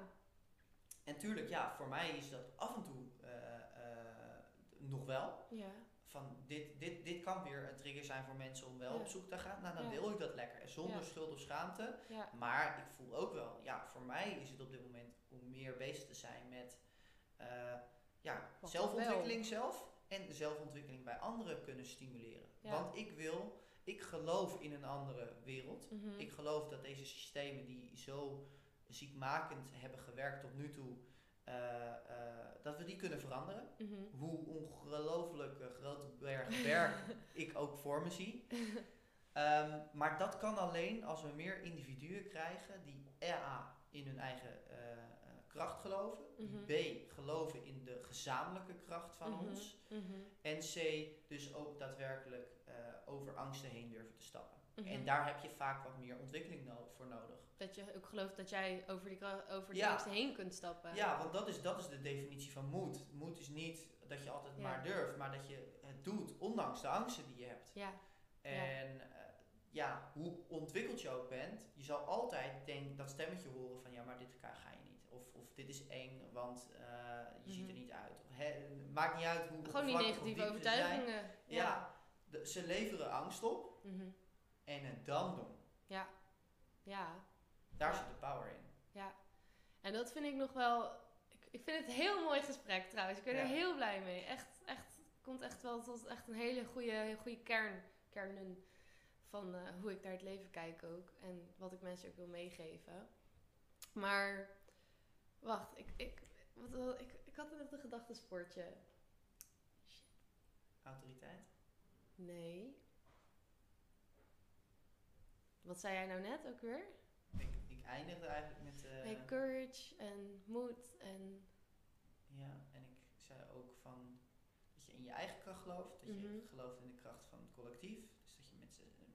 En tuurlijk, ja, voor mij is dat af en toe uh, uh, nog wel. Ja. Van dit, dit, dit kan weer een trigger zijn voor mensen om wel op zoek te gaan. Nou, dan deel ik dat lekker. Zonder schuld of schaamte. Maar ik voel ook wel, ja, voor mij is het op dit moment om meer bezig te zijn met uh, ja, zelfontwikkeling zelf. En zelfontwikkeling bij anderen kunnen stimuleren. Want ik wil ik geloof in een andere wereld. Mhm. Ik geloof dat deze systemen die zo ziekmakend hebben gewerkt tot nu toe, eh, eh, dat we die kunnen veranderen. Mhm. Hoe ongelooflijk eh, grote berg werk ik ook voor me zie. Ehm, maar dat kan alleen als we meer individuen krijgen die A in hun eigen eh, kracht geloven, Mhm. B geloven in de gezamenlijke kracht van Mhm. ons, Mhm. en C dus ook daadwerkelijk eh, over angsten heen durven te stappen. En daar heb je vaak wat meer ontwikkeling no- voor nodig. Dat je ook gelooft dat jij over die, over die Ja. angsten heen kunt stappen. Ja, want dat is, dat is de definitie van moed. Moed is niet dat je altijd Ja. maar durft, maar dat je het doet ondanks de angsten die je hebt. Ja. En eh, ja, hoe ontwikkeld je ook bent, je zal altijd denk, dat stemmetje horen van ja, maar dit ga je niet. Of, of dit is eng, want eh, je ziet er Mhm. niet uit. Of, maakt niet uit hoe Gewoon die negatieve overtuigingen. Ja, de- ze leveren angst op Mhm. en het dan doen. Ja. Ja. Daar Ja. zit de power in. Ja. En dat vind ik nog wel... Ik, ik vind het een heel mooi gesprek trouwens. Ik ben Ja. er heel blij mee. Echt, echt, komt echt wel tot echt een hele goede, goede kern, kernen van eh, hoe ik naar het leven kijk ook. En wat ik mensen ook wil meegeven. Maar, wacht. Ik, ik, wat, ik, ik had net een gedachtensportje. Autoriteit. Nee. Wat zei jij nou net ook weer? Ik, ik eindigde eigenlijk met... Nee, courage en moed en... Ja, en ik zei ook van dat je in je eigen kracht gelooft, dat je Mhm. gelooft in de kracht van het collectief. Dus dat je met,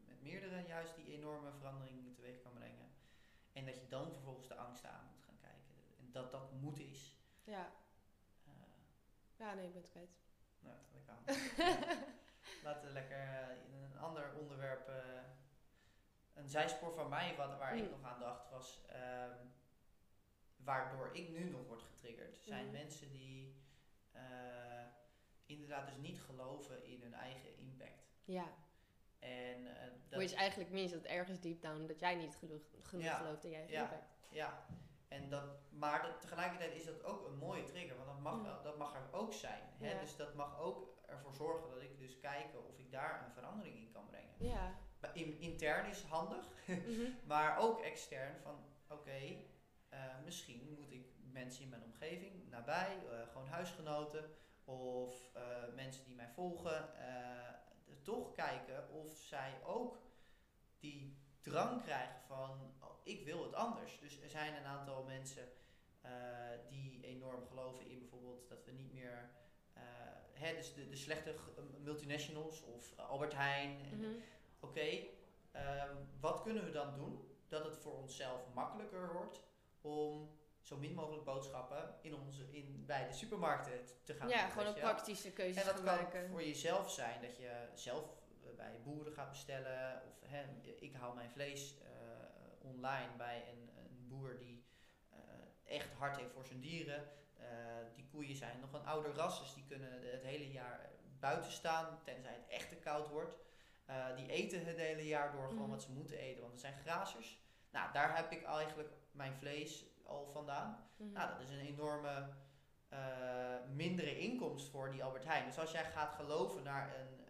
met meerdere juist die enorme verandering teweeg kan brengen. En dat je dan vervolgens de angsten aan moet gaan kijken. En dat dat moed is. Ja. Eh, Ja, nee, ik ben het kwijt. nou, dat kan. Laten we lekker eh, in een ander onderwerp. eh, een zijspoor van mij, wat, waar ik Mm. nog aan dacht, was. ehm, waardoor ik nu nog word getriggerd, zijn Mhm. mensen die inderdaad dus niet geloven in hun eigen impact. Ja. En eh, dat, Which eigenlijk means dat ergens deep down dat jij niet genoeg, genoeg Ja, gelooft in je eigen ja. impact. ja, en dat, maar dat- tegelijkertijd is dat ook een mooie trigger, want dat mag, Mm. wel, dat mag er ook zijn. Hè? Ja. Dus dat mag ook ervoor zorgen dat ik dus kijken of ik daar een verandering in kan brengen. Ja. In, intern is handig, Mhm. maar ook extern van oké, eh, misschien moet ik mensen in mijn omgeving, nabij, eh, gewoon huisgenoten of eh, mensen die mij volgen, toch kijken of zij ook die drang krijgen van oh, ik wil het anders. Dus er zijn een aantal mensen eh, die enorm geloven in bijvoorbeeld dat we niet meer, eh, hè, dus de, de slechte multinationals of Albert Heijn Mhm. oké, ehm, wat kunnen we dan doen dat het voor onszelf makkelijker wordt om zo min mogelijk boodschappen in onze, in, bij de supermarkten te gaan Ja, doen, gewoon ook je wel? praktische keuzes En dat kan maken. voor jezelf zijn dat je zelf eh, bij boeren gaat bestellen. Of hè, ik haal mijn vlees eh, online bij een, een boer die eh, echt hard heeft voor zijn dieren. Eh, die koeien zijn nog een ouder ras, dus die kunnen het hele jaar buiten staan, tenzij het echt te koud wordt. Die eten het hele jaar door gewoon Mhm. wat ze moeten eten, want het zijn grazers. Nou, daar heb ik eigenlijk mijn vlees al vandaan. Mhm. Nou, dat is een enorme mindere inkomst voor die Albert Heijn. Dus als jij gaat geloven naar een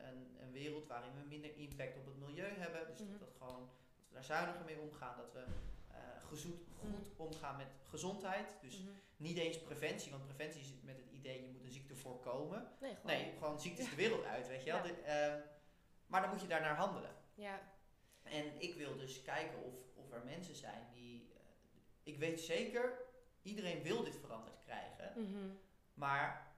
wereld waarin we minder impact op het milieu hebben, dus Mhm. dat, dat, gewoon, dat we daar zuiniger mee omgaan, dat we eh, gezoet, goed Mhm. omgaan met gezondheid. Dus Mhm. niet eens preventie, want preventie zit met het idee je moet een ziekte voorkomen. Nee, gewoon. Nee, gewoon ziektes de wereld uit, weet je wel. Ja. De- eh, maar dan moet je daarnaar handelen. Ja. En ik wil dus kijken of, of er mensen zijn die. eh, ik weet zeker, iedereen wil dit veranderd krijgen. Mhm. Maar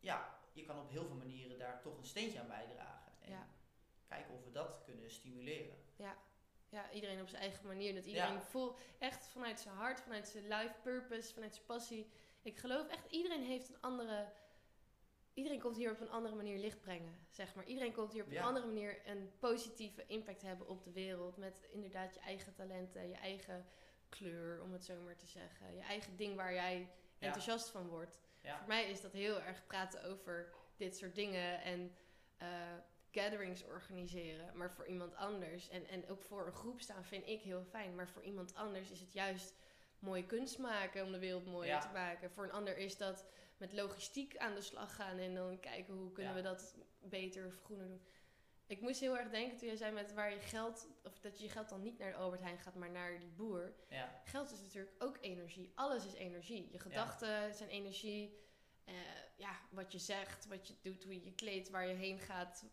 ja, je kan op heel veel manieren daar toch een steentje aan bijdragen. En Ja. kijken of we dat kunnen stimuleren. Ja, iedereen op zijn eigen manier. Dat iedereen Ja. vol, echt vanuit zijn hart, vanuit zijn life purpose, vanuit zijn passie. Ik geloof echt, iedereen heeft een andere... Iedereen komt hier op een andere manier licht brengen, zeg maar. Iedereen komt hier op Ja. een andere manier een positieve impact hebben op de wereld. Met inderdaad je eigen talenten, je eigen kleur, om het zo maar te zeggen. Je eigen ding waar jij Ja. enthousiast van wordt. Ja. Voor mij is dat heel erg praten over dit soort dingen en eh, gatherings organiseren. Maar voor iemand anders en, en ook voor een groep staan vind ik heel fijn. Maar voor iemand anders is het juist mooie kunst maken om de wereld mooier Ja. te maken. Voor een ander is dat met logistiek aan de slag gaan en dan kijken hoe kunnen Ja. we dat beter of groener doen. Ik moest heel erg denken toen jij zei met waar je geld, of dat je je geld dan niet naar de Albert Heijn gaat, maar naar die boer. Ja. Geld is natuurlijk ook energie. Alles is energie. Je gedachten zijn energie. Eh, ja, wat je zegt, wat je doet, hoe je je kleedt, waar je heen gaat,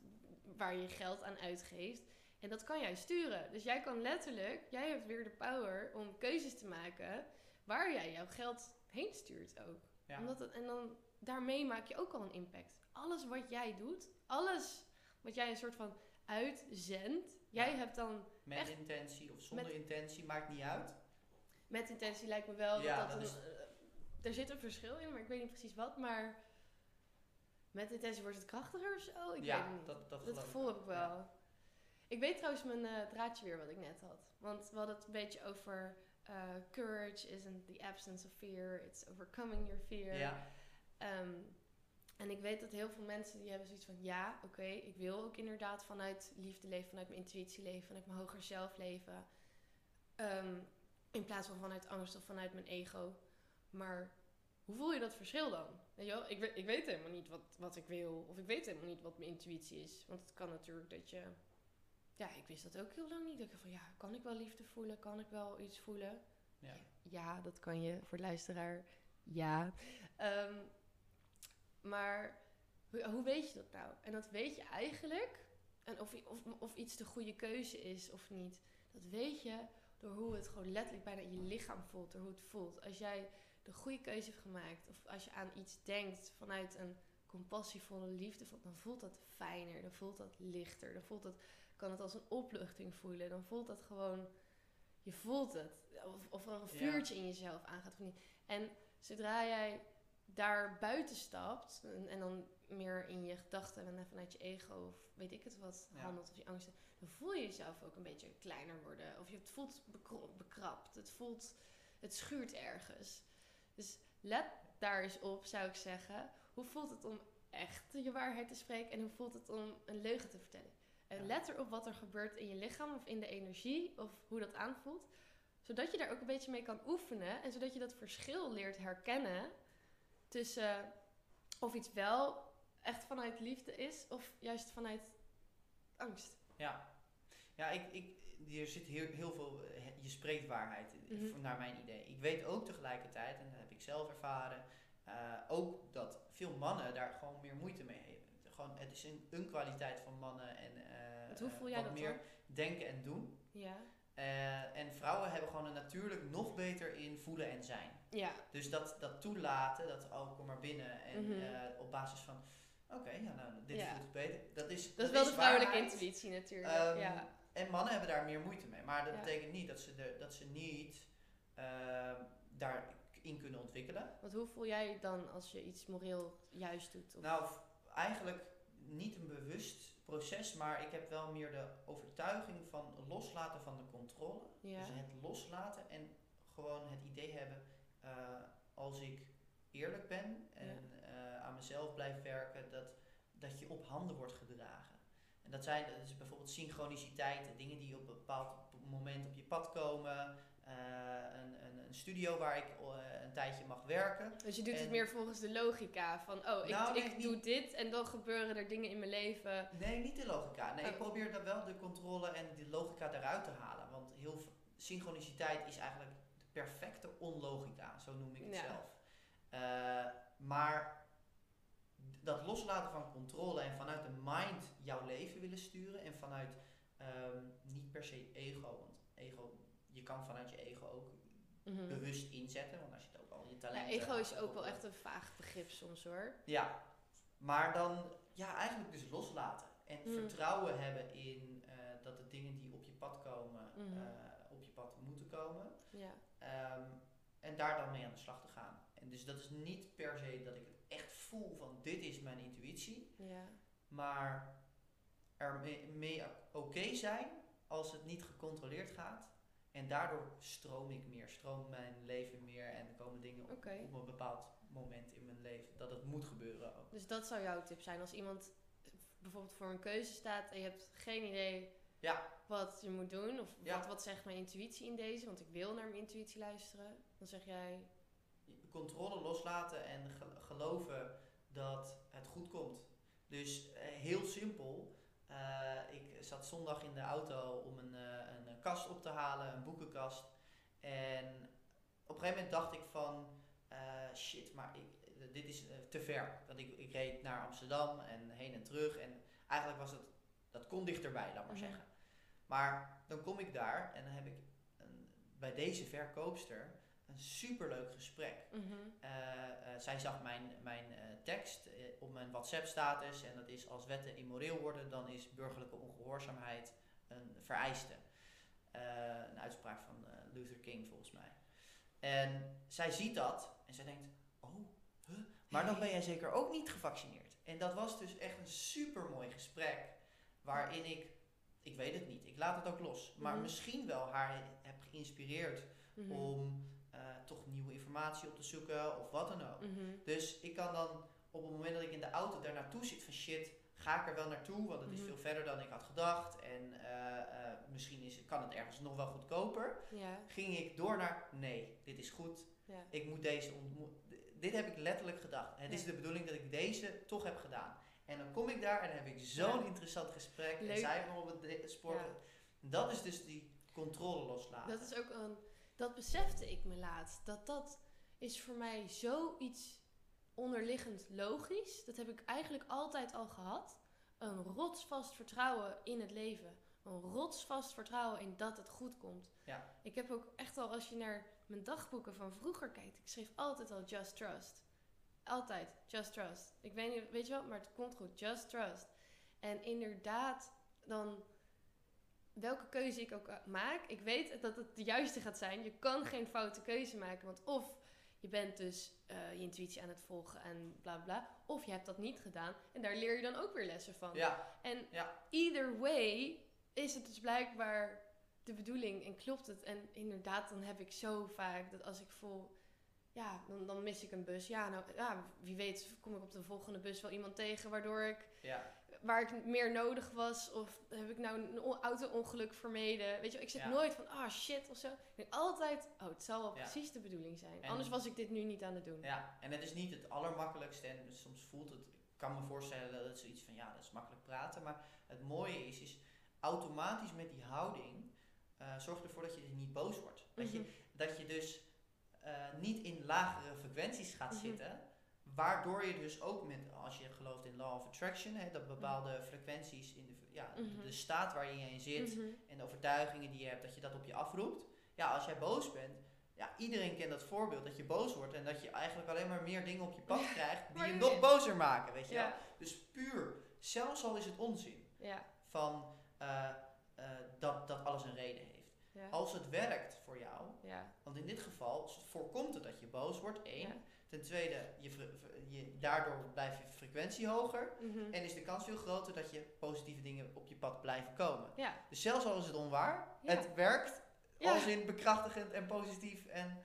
waar je geld aan uitgeeft. En dat kan jij sturen. Dus jij kan letterlijk, jij hebt weer de power om keuzes te maken waar jij jouw geld heen stuurt ook. Ja. Omdat het, en dan daarmee maak je ook al een impact. Alles wat jij doet, alles wat jij een soort van uitzendt, jij Ja. hebt dan Met Echt? intentie of zonder Met- intentie, maakt niet uit. met intentie lijkt me wel Ja, dat, dat is- eh, er zit een verschil in, maar ik weet niet precies wat. Maar met intentie wordt het krachtiger of zo? Ik ja, weet het niet. dat, dat, Dat gevoel heb ik wel. Ja. Ik weet trouwens mijn eh, draadje weer wat ik net had. Want we hadden het een beetje over eh, courage isn't the absence of fear, it's overcoming your fear. Ja, Ehm, en ik weet dat heel veel mensen die hebben zoiets van ja, oké, ik wil ook inderdaad vanuit liefde leven, vanuit mijn intuïtie leven, vanuit mijn hoger zelf leven. Ehm, in plaats van vanuit angst of vanuit mijn ego. Maar hoe voel je dat verschil dan? Weet je wel? Ik, weet, ik weet helemaal niet wat, wat ik wil. Of ik weet helemaal niet wat mijn intuïtie is. Want het kan natuurlijk dat je... Ja, ik wist dat ook heel lang niet. Dat ik van, ja, kan ik wel liefde voelen? Kan ik wel iets voelen? ja. Ja, dat kan je voor de luisteraar. Ja. Ehm, maar hoe, hoe weet je dat nou? En dat weet je eigenlijk. En of, of, of iets de goede keuze is of niet. Dat weet je door hoe het gewoon letterlijk bijna in je lichaam voelt. Door hoe het voelt. Als jij de goede keuze hebt gemaakt. Of als je aan iets denkt vanuit een compassievolle liefde. Dan voelt dat fijner. Dan voelt dat lichter. Dan voelt dat, kan het als een opluchting voelen. Dan voelt dat gewoon... Je voelt het. Of, of er een Ja. vuurtje in jezelf aangaat of niet. En zodra jij daar buiten stapt en, en dan meer in je gedachten en vanuit je ego of weet ik het wat Ja. handelt of je angsten, dan voel je jezelf ook een beetje kleiner worden. Of je het voelt bekrapt. Het voelt, het schuurt ergens. Dus let daar eens op, zou ik zeggen. Hoe voelt het om echt je waarheid te spreken en hoe voelt het om een leugen te vertellen? En Ja. let erop wat er gebeurt in je lichaam of in de energie of hoe dat aanvoelt. Zodat je daar ook een beetje mee kan oefenen en zodat je dat verschil leert herkennen tussen of iets wel echt vanuit liefde is of juist vanuit angst. Ja, ja ik, ik, hier zit heel, heel veel, eh, je spreekt waarheid, voor- naar mijn idee. Ik weet ook tegelijkertijd, en dat heb ik zelf ervaren, eh, ook dat veel mannen daar gewoon meer moeite mee hebben. Gewoon, het is een, een kwaliteit van mannen en Want hoe voel eh, jij wat dat meer dan? denken en doen. Ja. En vrouwen hebben gewoon een natuurlijk nog beter in voelen en zijn. Ja. Dus dat, dat toelaten, dat oh, kom maar binnen en Mhm. op basis van, oké, ja, nou, dit Ja. voelt beter. Dat is, Dat is wel de vrouwelijke waarheid. intuïtie natuurlijk. Ehm, ja. En mannen hebben daar meer moeite mee. Maar dat Ja. betekent niet dat ze, de, dat ze niet ehm, daarin kunnen ontwikkelen. Want hoe voel jij dan als je iets moreel juist doet? Of- Nou, eigenlijk niet een bewust proces, maar ik heb wel meer de overtuiging van loslaten van de controle. ja. Dus het loslaten en gewoon het idee hebben, eh, als ik eerlijk ben en eh, aan mezelf blijf werken, dat, dat je op handen wordt gedragen. En dat zijn dat is bijvoorbeeld synchroniciteit, dingen die op een bepaald moment op je pad komen. eh, een, een, een studio waar ik eh, een tijdje mag werken. Dus je doet het meer volgens de logica van, oh, ik, Nou, nee, ik doe dit en dan gebeuren er dingen in mijn leven. Nee, niet de logica. Nee, ik Oh. probeer dan wel de controle en de logica eruit te halen. Want heel synchroniciteit is eigenlijk de perfecte onlogica, zo noem ik het Ja. zelf. Eh, maar dat loslaten van controle en vanuit de mind jouw leven willen sturen en vanuit ehm, niet per se ego, want ego, je kan vanuit je ego ook Mhm. bewust inzetten, want daar zit ook al je Ja, talent. ego is ook wel echt een vaag begrip soms hoor. Ja, maar dan ja, eigenlijk dus loslaten. En Mm. vertrouwen hebben in eh, dat de dingen die op je pad komen, Mhm. eh, op je pad moeten komen. Ja. Ehm, en daar dan mee aan de slag te gaan. En dus dat is niet per se dat ik het voel van dit is mijn intuïtie. Ja. Maar er mee, mee oké zijn als het niet gecontroleerd gaat. En daardoor stroom ik meer, stroomt mijn leven meer en er komen dingen op, op een bepaald moment in mijn leven dat het moet gebeuren ook. Dus dat zou jouw tip zijn als iemand bijvoorbeeld voor een keuze staat en je hebt geen idee Ja, wat je moet doen of Ja. wat, wat zegt mijn intuïtie in deze, want ik wil naar mijn intuïtie luisteren. Dan zeg jij, controle loslaten en ge- geloven dat het goed komt. Dus eh, heel simpel, eh, ik zat zondag in de auto om een, een kast op te halen, een boekenkast. En op een gegeven moment dacht ik van, shit, maar ik, dit is te ver. Want ik, ik reed naar Amsterdam en heen en terug. En eigenlijk was het, dat kon dichterbij, laat maar mhm. zeggen. Maar dan kom ik daar en dan heb ik een, bij deze verkoopster een superleuk gesprek. Mhm. Eh, eh, zij zag mijn, mijn uh, tekst op mijn WhatsApp-status en dat is als wetten immoreel worden, dan is burgerlijke ongehoorzaamheid een vereiste. een uitspraak van Luther King volgens mij. En zij ziet dat en zij denkt, oh, huh? maar dan ben jij zeker ook niet gevaccineerd. En dat was dus echt een super mooi gesprek waarin ik ik weet het niet. Ik laat het ook los. Maar mhm. misschien wel haar heb geïnspireerd mhm. om toch nieuwe informatie op te zoeken of wat dan ook. Mhm. Dus ik kan dan op het moment dat ik in de auto daar naartoe zit van shit, ga ik er wel naartoe, want het is veel verder dan ik had gedacht. En uh, uh, misschien is, kan het ergens nog wel goedkoper. Ja. Ging ik door naar nee, dit is goed. Ja. Ik moet deze ontmoeten. Dit heb ik letterlijk gedacht. Het is de bedoeling dat ik deze toch heb gedaan. En dan kom ik daar en dan heb ik zo'n interessant gesprek. Leuk. En zij nog op het spoor. Dat is dus die controle loslaten. Dat is ook een. Dat besefte ik me laatst. Dat dat is voor mij zoiets onderliggend logisch. Dat heb ik eigenlijk altijd al gehad. Een rotsvast vertrouwen in het leven. Een rotsvast vertrouwen in dat het goed komt. Ja. Ik heb ook echt al, als je naar mijn dagboeken van vroeger kijkt, ik schreef altijd al just trust. Altijd, just trust. Ik weet niet, weet je wel, maar het komt goed. Just trust. En inderdaad, dan welke keuze ik ook maak, ik weet dat het de juiste gaat zijn. Je kan geen foute keuze maken, want of je bent dus uh, je intuïtie aan het volgen en bla bla, of je hebt dat niet gedaan en daar leer je dan ook weer lessen van. Ja. En ja. either way is het dus blijkbaar de bedoeling en klopt het. En inderdaad, dan heb ik zo vaak dat als ik voel ja, dan, dan mis ik een bus. Ja, nou, ja, wie weet kom ik op de volgende bus wel iemand tegen waardoor ik... Ja. Waar ik meer nodig was. Of heb ik nou een auto-ongeluk vermeden. Weet je, ik zit nooit van, ah oh, shit of zo. Ik denk altijd, oh, het zal wel precies de bedoeling zijn. Anders was ik dit nu niet aan het doen. Ja, en het is niet het allermakkelijkste. En soms voelt het, ik kan me voorstellen dat het zoiets van, ja, dat is makkelijk praten. Maar het mooie is, is automatisch met die houding, uh, zorg ervoor dat je dus niet boos wordt. Dat, je, mhm. dat je dus uh, niet in lagere frequenties gaat mhm. zitten. Waardoor je dus ook met, als je gelooft in law of attraction, hè, dat bepaalde mhm. frequenties in de, ja, mhm. de staat waar je in zit en de overtuigingen die je hebt, dat je dat op je afroept. Ja, als jij boos bent, ja, iedereen kent dat voorbeeld dat je boos wordt en dat je eigenlijk alleen maar meer dingen op je pad krijgt die je nog bozer maken, weet je ja. Dus puur, zelfs al is het onzin, ja. van uh, uh, dat, dat alles een reden heeft. Als het werkt voor jou, ja. want in dit geval voorkomt het dat je boos wordt, één. Ten tweede, je, je, daardoor blijft je frequentie hoger. Mhm. En is de kans veel groter dat je positieve dingen op je pad blijven komen. Dus zelfs al is het onwaar, het werkt als in bekrachtigend en positief. En,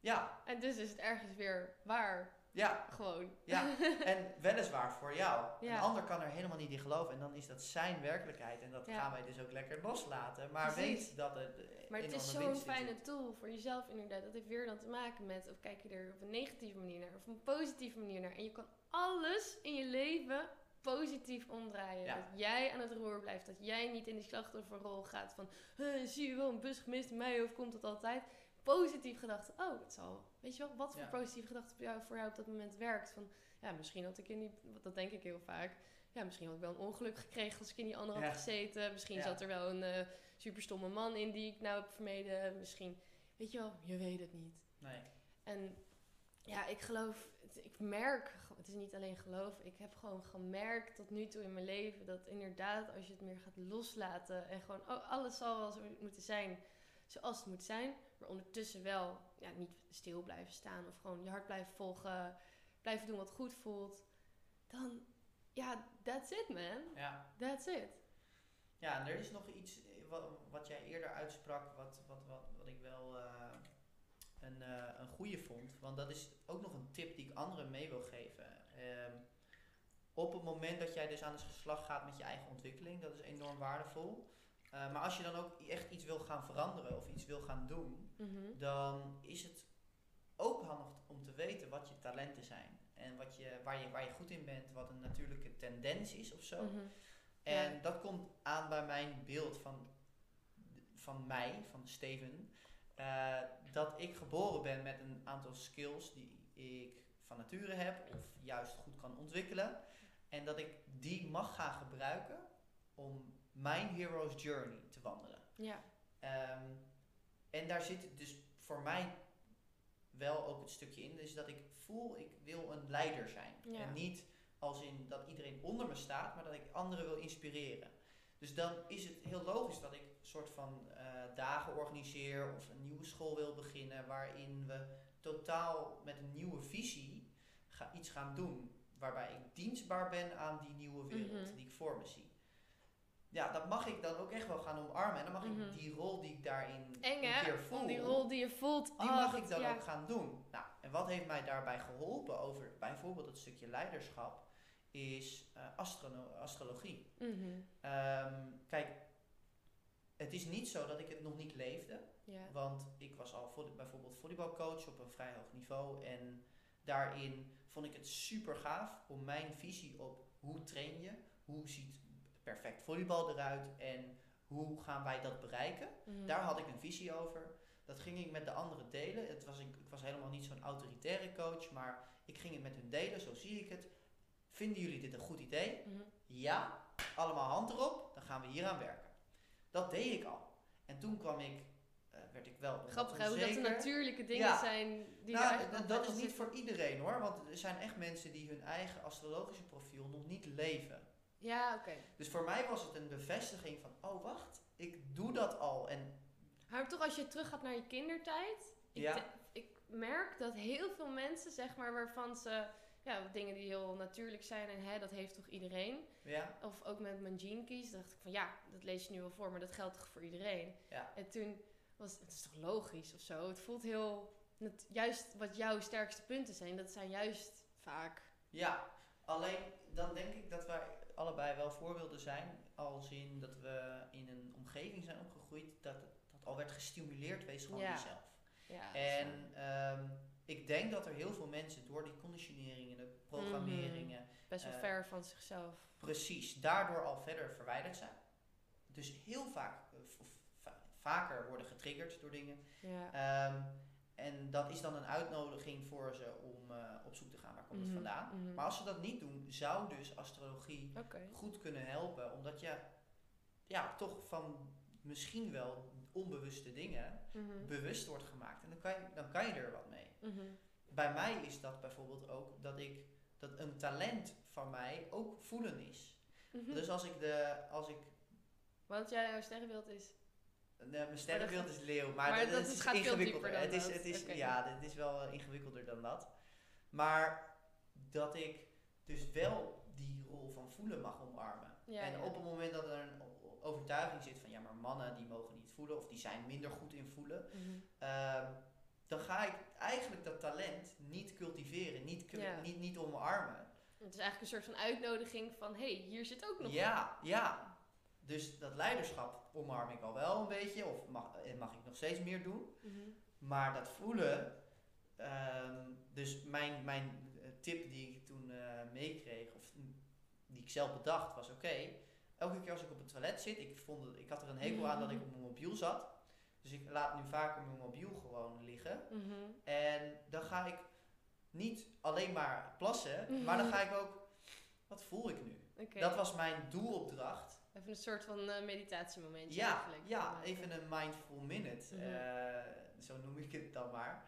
ja. en dus is het ergens weer waar. Ja. Gewoon. Ja, en weliswaar voor jou. Een ander kan er helemaal niet in geloven. En dan is dat zijn werkelijkheid. En dat gaan wij dus ook lekker loslaten. Maar weet dat het. Maar het is zo'n fijne tool voor jezelf, inderdaad. Dat heeft weer dan te maken met of kijk je er op een negatieve manier naar of een positieve manier naar. En je kan alles in je leven positief omdraaien. Dat jij aan het roer blijft. Dat jij niet in die slachtofferrol gaat van zie je wel een bus gemist in mij of komt het altijd positief gedacht, oh, het zal, weet je wel, wat voor positieve gedachte voor jou, voor jou op dat moment werkt. Van, ja, misschien had ik in die, dat denk ik heel vaak, ja, misschien had ik wel een ongeluk gekregen als ik in die andere had gezeten. Misschien zat er wel een uh, superstomme man in die ik nou heb vermeden. Misschien, weet je wel, je weet het niet. Nee. En ja, ik geloof, ik merk, het is niet alleen geloof, ik heb gewoon gemerkt tot nu toe in mijn leven dat inderdaad als je het meer gaat loslaten en gewoon, oh, alles zal wel zo moeten zijn zoals het moet zijn. Maar ondertussen wel ja, niet stil blijven staan of gewoon je hart blijven volgen. Blijven doen wat goed voelt. Dan, ja, that's it man. Ja. That's it. Ja, en er is nog iets eh, wat, wat jij eerder uitsprak, wat, wat, wat, wat ik wel uh, een, uh, een goede vond. Want dat is ook nog een tip die ik anderen mee wil geven. Uh, op het moment dat jij dus aan de slag gaat met je eigen ontwikkeling, dat is enorm waardevol. Eh, maar als je dan ook echt iets wil gaan veranderen of iets wil gaan doen, mhm. dan is het ook handig om te weten wat je talenten zijn. En wat je, waar, je, waar je goed in bent, wat een natuurlijke tendens is of zo. Mhm. En dat komt aan bij mijn beeld van, van mij, van Steven. Uh, dat ik geboren ben met een aantal skills die ik van nature heb of juist goed kan ontwikkelen. En dat ik die mag gaan gebruiken om mijn hero's journey te wandelen. Ja. Um, en daar zit dus voor mij wel ook het stukje in, dus dat ik voel, ik wil een leider zijn. En niet als in dat iedereen onder me staat, maar dat ik anderen wil inspireren. Dus dan is het heel logisch dat ik een soort van uh, dagen organiseer of een nieuwe school wil beginnen, waarin we totaal met een nieuwe visie ga, iets gaan doen. Waarbij ik dienstbaar ben aan die nieuwe wereld mhm. die ik voor me zie ja, dat mag ik dan ook echt wel gaan omarmen. En dan mag ik mhm. die rol die ik daarin Eng, een keer voel. die rol die je voelt. Die oh, mag ik dan ook gaan doen. Nou, en wat heeft mij daarbij geholpen over bijvoorbeeld het stukje leiderschap, is uh, astrologie. Mhm. Ehm, kijk, het is niet zo dat ik het nog niet leefde. Want ik was al bijvoorbeeld volleybalcoach op een vrij hoog niveau. En daarin vond ik het super gaaf om mijn visie op hoe train je, hoe ziet perfect volleybal eruit en hoe gaan wij dat bereiken? Mhm. Daar had ik een visie over. Dat ging ik met de anderen delen. Het was, ik, ik was helemaal niet zo'n autoritaire coach, maar ik ging het met hun delen, zo zie ik het. Vinden jullie dit een goed idee? Mhm. Ja, allemaal hand erop, dan gaan we hier aan werken. Dat deed ik al. En toen kwam ik, uh, werd ik wel Grappig dat er natuurlijke dingen zijn die nou, Dat is niet voor iedereen hoor, want er zijn echt mensen die hun eigen astrologische profiel nog niet leven. Ja, oké. Dus voor mij was het een bevestiging van, oh wacht, ik doe dat al. En maar toch als je terug gaat naar je kindertijd. Ik, ja. ik merk dat heel veel mensen, zeg maar, waarvan ze... Ja, dingen die heel natuurlijk zijn en hè, dat heeft toch iedereen. Ja. Of ook met mijn gene keys dacht ik van ja, dat lees je nu wel voor, maar dat geldt toch voor iedereen. Ja. En toen was het is toch logisch of zo. Het voelt heel, het, juist wat jouw sterkste punten zijn, dat zijn juist vaak. Ja, alleen dan denk ik dat wij allebei wel voorbeelden zijn. Als in dat we in een omgeving zijn opgegroeid dat dat al werd gestimuleerd, wees gewoon ja. jezelf. Ja, en ehm, ik denk dat er heel veel mensen door die conditioneringen, de programmeringen. Mhm. Best wel uh, ver van zichzelf. Precies, daardoor al verder verwijderd zijn. Dus heel vaak, uh, vaker worden getriggerd door dingen. Ja. Ehm, en dat is dan een uitnodiging voor ze om uh, op zoek te gaan waar komt het mhm, vandaan. Mhm. Maar als ze dat niet doen, zou dus astrologie goed kunnen helpen. Omdat je ja, toch van misschien wel onbewuste dingen mhm. bewust wordt gemaakt. En dan kan, je, dan kan je er wat mee. Bij mij is dat bijvoorbeeld ook dat ik dat een talent van mij ook voelen is. Dus als ik de als ik want jouw sterrenbeeld is Nee, mijn sterrenbeeld is leeuw, maar, maar dat, is ingewikkelder. Het is, het is, Ja, dit is wel ingewikkelder dan dat. Maar dat ik dus wel die rol van voelen mag omarmen. en op het moment dat er een overtuiging zit van ja, maar mannen die mogen niet voelen of die zijn minder goed in voelen, mhm. ehm, dan ga ik eigenlijk dat talent niet cultiveren, niet, niet, niet omarmen. Het is eigenlijk een soort van uitnodiging van hé, hey, hier zit ook nog. Ja, ja. Dus dat leiderschap omarm ik al wel een beetje, of mag, eh, mag ik nog steeds meer doen. Mhm. Maar dat voelen, ehm, dus mijn, mijn eh, tip die ik toen uh, meekreeg, of die ik zelf bedacht, was oké. elke keer als ik op het toilet zit, ik, vond het, ik had er een hekel aan dat ik op mijn mobiel zat. Dus ik laat nu vaker mijn mobiel gewoon liggen. Mhm. En dan ga ik niet alleen maar plassen, maar dan ga ik ook, wat voel ik nu? Dat was mijn doelopdracht. Even een soort van uh, meditatiemomentje ja, eigenlijk. Ja, even een mindful minute. Mhm. Eh, zo noem ik het dan maar.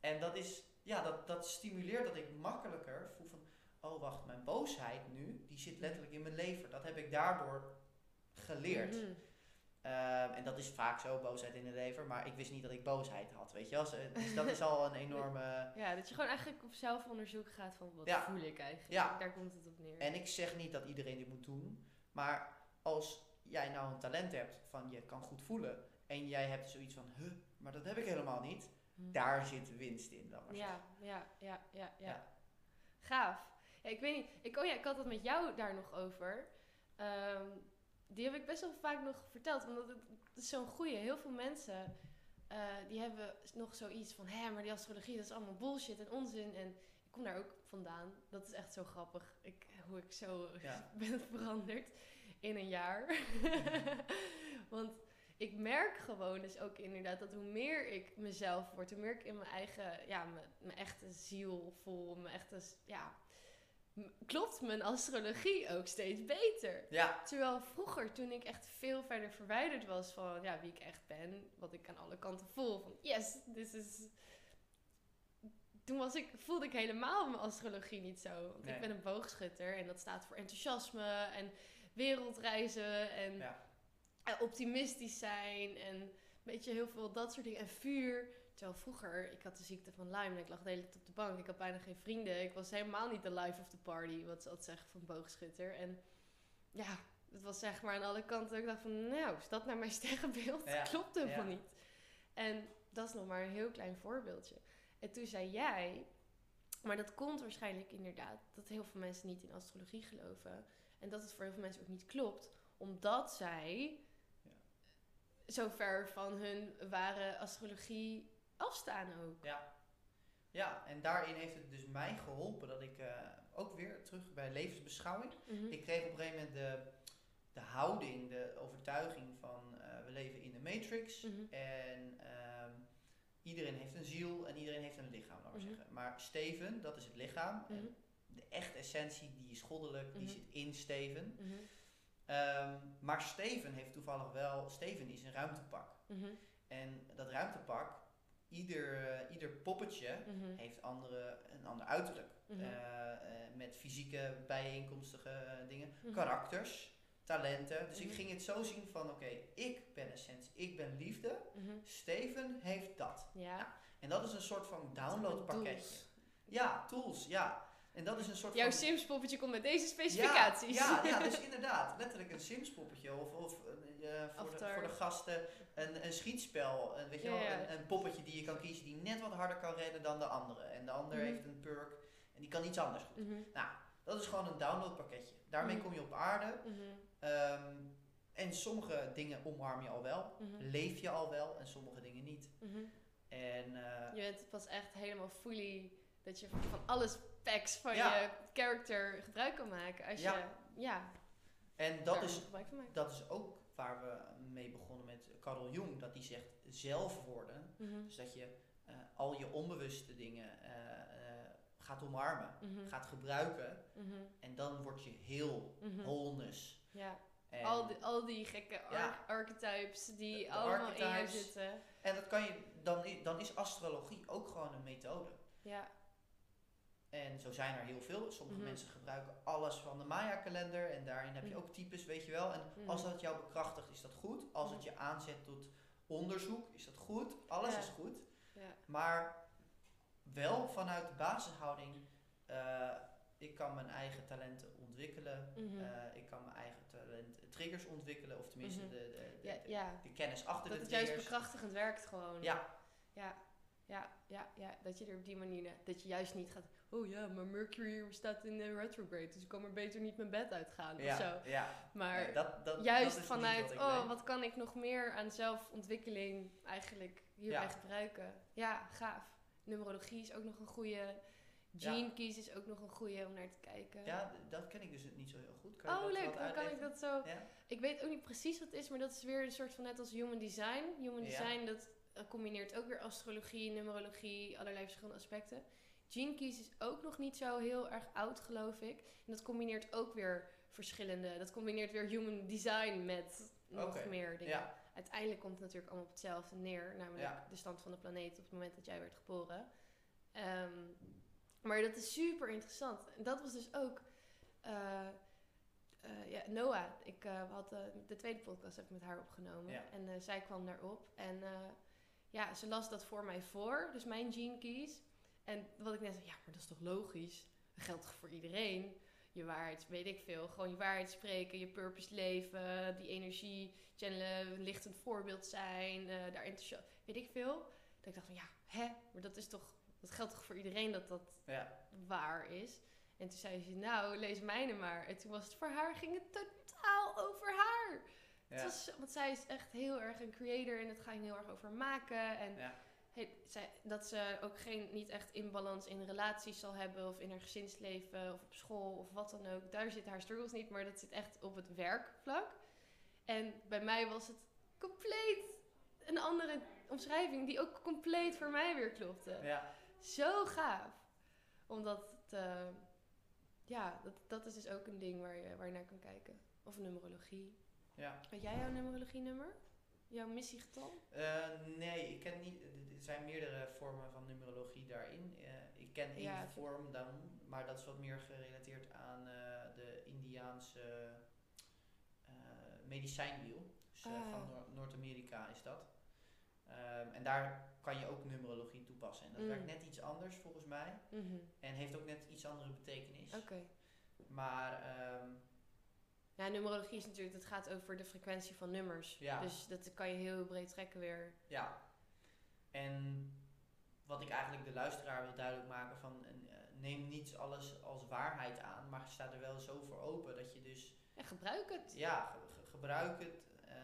En dat is, ja, dat, dat stimuleert dat ik makkelijker voel van, oh wacht, mijn boosheid nu, die zit letterlijk in mijn lever. Dat heb ik daardoor geleerd. Mhm. Ehm, en dat is vaak zo, boosheid in de lever. Maar ik wist niet dat ik boosheid had, weet je wel. Dus dat is al een enorme... Ja, dat je gewoon eigenlijk op zelfonderzoek gaat van, wat voel ik eigenlijk? Ja. Daar komt het op neer. En ik zeg niet dat iedereen dit moet doen. Maar als jij nou een talent hebt van je kan goed voelen en jij hebt zoiets van, huh, maar dat heb ik helemaal niet. Hm. Daar zit winst in dan. Ja, ja, ja, ja, ja, Gaaf. Ja, ik weet niet, ik, oh ja, ik had het met jou daar nog over. Ehm, die heb ik best wel vaak nog verteld, omdat het, is zo'n goeie. Heel veel mensen uh, die hebben nog zoiets van, hé, maar die astrologie, dat is allemaal bullshit en onzin. En ik kom daar ook vandaan. Dat is echt zo grappig, ik, hoe ik zo ben veranderd in een jaar. Want ik merk gewoon dus ook inderdaad dat hoe meer ik mezelf word, hoe meer ik in mijn eigen, ja, mijn, mijn echte ziel voel, mijn echte, ja, klopt mijn astrologie ook steeds beter. Ja. Terwijl vroeger, toen ik echt veel verder verwijderd was van ja, wie ik echt ben, wat ik aan alle kanten voel, van yes, this is... Toen was ik, voelde ik helemaal mijn astrologie niet zo. Want ik ben een boogschutter en dat staat voor enthousiasme en wereldreizen en ja. optimistisch zijn en een beetje heel veel dat soort dingen. En vuur. Terwijl vroeger, ik had de ziekte van Lyme en ik lag de hele tijd op de bank. Ik had bijna geen vrienden. Ik was helemaal niet de life of the party, wat ze altijd zeggen van boogschutter. En ja, het was zeg maar aan alle kanten. Ik dacht van, nou, is dat naar mijn sterrenbeeld? Ja. Klopt helemaal ja. niet. En dat is nog maar een heel klein voorbeeldje. En toen zei jij, maar dat komt waarschijnlijk inderdaad dat heel veel mensen niet in astrologie geloven. En dat het voor heel veel mensen ook niet klopt, omdat zij ja. zo ver van hun ware astrologie afstaan ook. Ja. Ja, en daarin heeft het dus mij geholpen dat ik uh, ook weer terug bij levensbeschouwing. Mhm. Ik kreeg op een gegeven moment de, de houding, de overtuiging van uh, we leven in de matrix. Mhm. En ehm, iedereen heeft een ziel en iedereen heeft een lichaam, laten we mhm. zeggen. Maar Steven, dat is het lichaam. En de echte essentie, die is goddelijk, die zit in Steven. Um, maar Steven heeft toevallig wel, Steven is een ruimtepak. En dat ruimtepak, ieder, uh, ieder poppetje mhm. heeft andere, een ander uiterlijk. Mm met fysieke bijeenkomstige dingen. Mhm. Karakters, talenten. Dus ik ging het zo zien van oké, ik ben essentie, ik ben liefde. Steven heeft dat. Ja. en dat is een soort van downloadpakketje. Ja, tools, ja. En dat is een soort Jouw Sims poppetje komt met deze specificaties. Ja, ja, ja, dus inderdaad, letterlijk een Sims poppetje. Of, of voor, de, voor de gasten een, een schietspel. Een, weet je wel, een, een, poppetje die je kan kiezen die net wat harder kan rennen dan de andere. En de ander mhm. heeft een perk en die kan iets anders goed. Mhm. Nou, dat is gewoon een downloadpakketje. Daarmee mhm. kom je op aarde. Ehm, en sommige dingen omarm je al wel, leef je al wel en sommige dingen niet. En, uh, je bent pas echt helemaal fully dat je van alles packs van je character gebruik kan maken. Als ja. je, ja. En dat is, dat is ook waar we mee begonnen met Carl Jung, dat die zegt zelfwoorden. Mm Dus dat je uh, al je onbewuste dingen uh, uh, gaat omarmen, mm gaat gebruiken. Mm En dan word je heel, wholeness. Ja. En al, die, al die gekke ja. archetypes die de, de allemaal in jou zitten. En dat kan je, dan, dan is astrologie ook gewoon een methode. Ja. En zo zijn er heel veel. Sommige mhm. mensen gebruiken alles van de Maya-kalender en daarin heb je mhm. ook types, weet je wel. En mhm. als dat jou bekrachtigt, is dat goed. Als het je aanzet tot onderzoek, is dat goed. Alles is goed. Ja. Maar wel vanuit de basishouding, uh, ik kan mijn eigen talenten ontwikkelen. Uh, ik kan mijn eigen talent, triggers ontwikkelen, of tenminste de, de, de, ja, de, kennis achter dat de triggers. Dat het juist bekrachtigend werkt gewoon. Ja. Ja, ja, ja, ja. Dat je er op die manier, dat je juist niet gaat oh ja, maar Mercury staat in de retrograde, dus ik kan maar beter niet mijn bed uitgaan ja, of zo. Ja. Maar dat, dat, juist vanuit, wat oh, wat kan ik nog meer aan zelfontwikkeling eigenlijk hierbij gebruiken? Ja, gaaf. Numerologie is ook nog een goede. Gene Keys is ook nog een goede om naar te kijken. Ja, dat ken ik dus niet zo heel goed. Kan oh, leuk. Hoe kan ik dat zo... Ik weet ook niet precies wat het is, maar dat is weer een soort van net als human design. Human design, dat combineert ook weer astrologie, numerologie, allerlei verschillende aspecten. Gene Keys is ook nog niet zo heel erg oud, geloof ik. En dat combineert ook weer verschillende. Dat combineert weer human design met nog meer dingen. Uiteindelijk komt het natuurlijk allemaal op hetzelfde neer, namelijk de stand van de planeet op het moment dat jij werd geboren. Ehm, maar dat is super interessant. En dat was dus ook. Uh, uh, ja, Noah, ik uh, had de tweede podcast heb ik met haar opgenomen. En zij kwam daarop. En ja, ze las dat voor mij voor, dus mijn gene keys. En wat ik net zei, ja, maar dat is toch logisch? Dat geldt toch voor iedereen? Je waarheid, weet ik veel. Gewoon je waarheid spreken, je purpose leven, die energie channelen, een lichtend voorbeeld zijn, uh, daar enthousiast, weet ik veel. Dat ik dacht van, ja, hè? Maar dat is toch, dat geldt toch voor iedereen dat dat ja. waar is? En toen zei ze, nou, lees mijne maar. En toen was het voor haar, ging het totaal over haar. Het was, want zij is echt heel erg een creator en het ging heel erg over maken. En zij, dat ze ook geen, niet echt inbalans in relaties zal hebben of in haar gezinsleven of op school of wat dan ook. Daar zit haar struggles niet, maar dat zit echt op het werkvlak. En bij mij was het compleet een andere omschrijving die ook compleet voor mij weer klopte. Ja. Zo gaaf. Omdat het, eh, ja, dat, dat is dus ook een ding waar je, waar je naar kan kijken. Of numerologie. Ja. Weet jij jouw numerologie-nummer? Jouw missiegetal? Eh, nee, ik ken niet. Er zijn meerdere vormen van numerologie daarin. Eh, ik ken één Ja, vorm dan, maar dat is wat meer gerelateerd aan eh, de Indiaanse medicijnwiel. Dus Ah. van Noor- Noord-Amerika is dat. Ehm, en daar kan je ook numerologie toepassen. En dat Mm. werkt net iets anders volgens mij. Mhm. En heeft ook net iets andere betekenis. Oké. Maar ehm, Ja, numerologie is natuurlijk, het gaat over de frequentie van nummers. Ja. Dus dat kan je heel breed trekken weer. Ja. En wat ik eigenlijk de luisteraar wil duidelijk maken van eh, neem niet alles als waarheid aan, maar sta er wel zo voor open dat je dus Ja, gebruik het. ja, ge- ge- gebruik het, eh,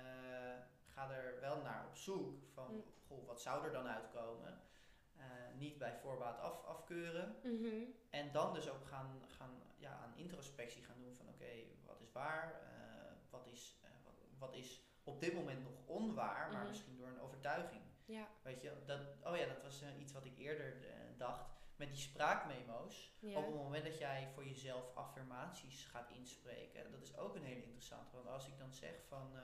ga er wel naar op zoek van Mm. goh, wat zou er dan uitkomen? Eh, niet bij voorbaat af, afkeuren. Mhm. En dan dus ook gaan, gaan ja, aan introspectie gaan doen van oké, wat is waar? Eh, wat, is, eh, wat, wat is op dit moment nog onwaar, maar Mhm. misschien door een overtuiging. Ja. Weet je, dat, oh ja, dat was iets wat ik eerder dacht. Met die spraakmemo's. Ja. Op het moment dat jij voor jezelf affirmaties gaat inspreken, dat is ook een hele interessante. Want als ik dan zeg van,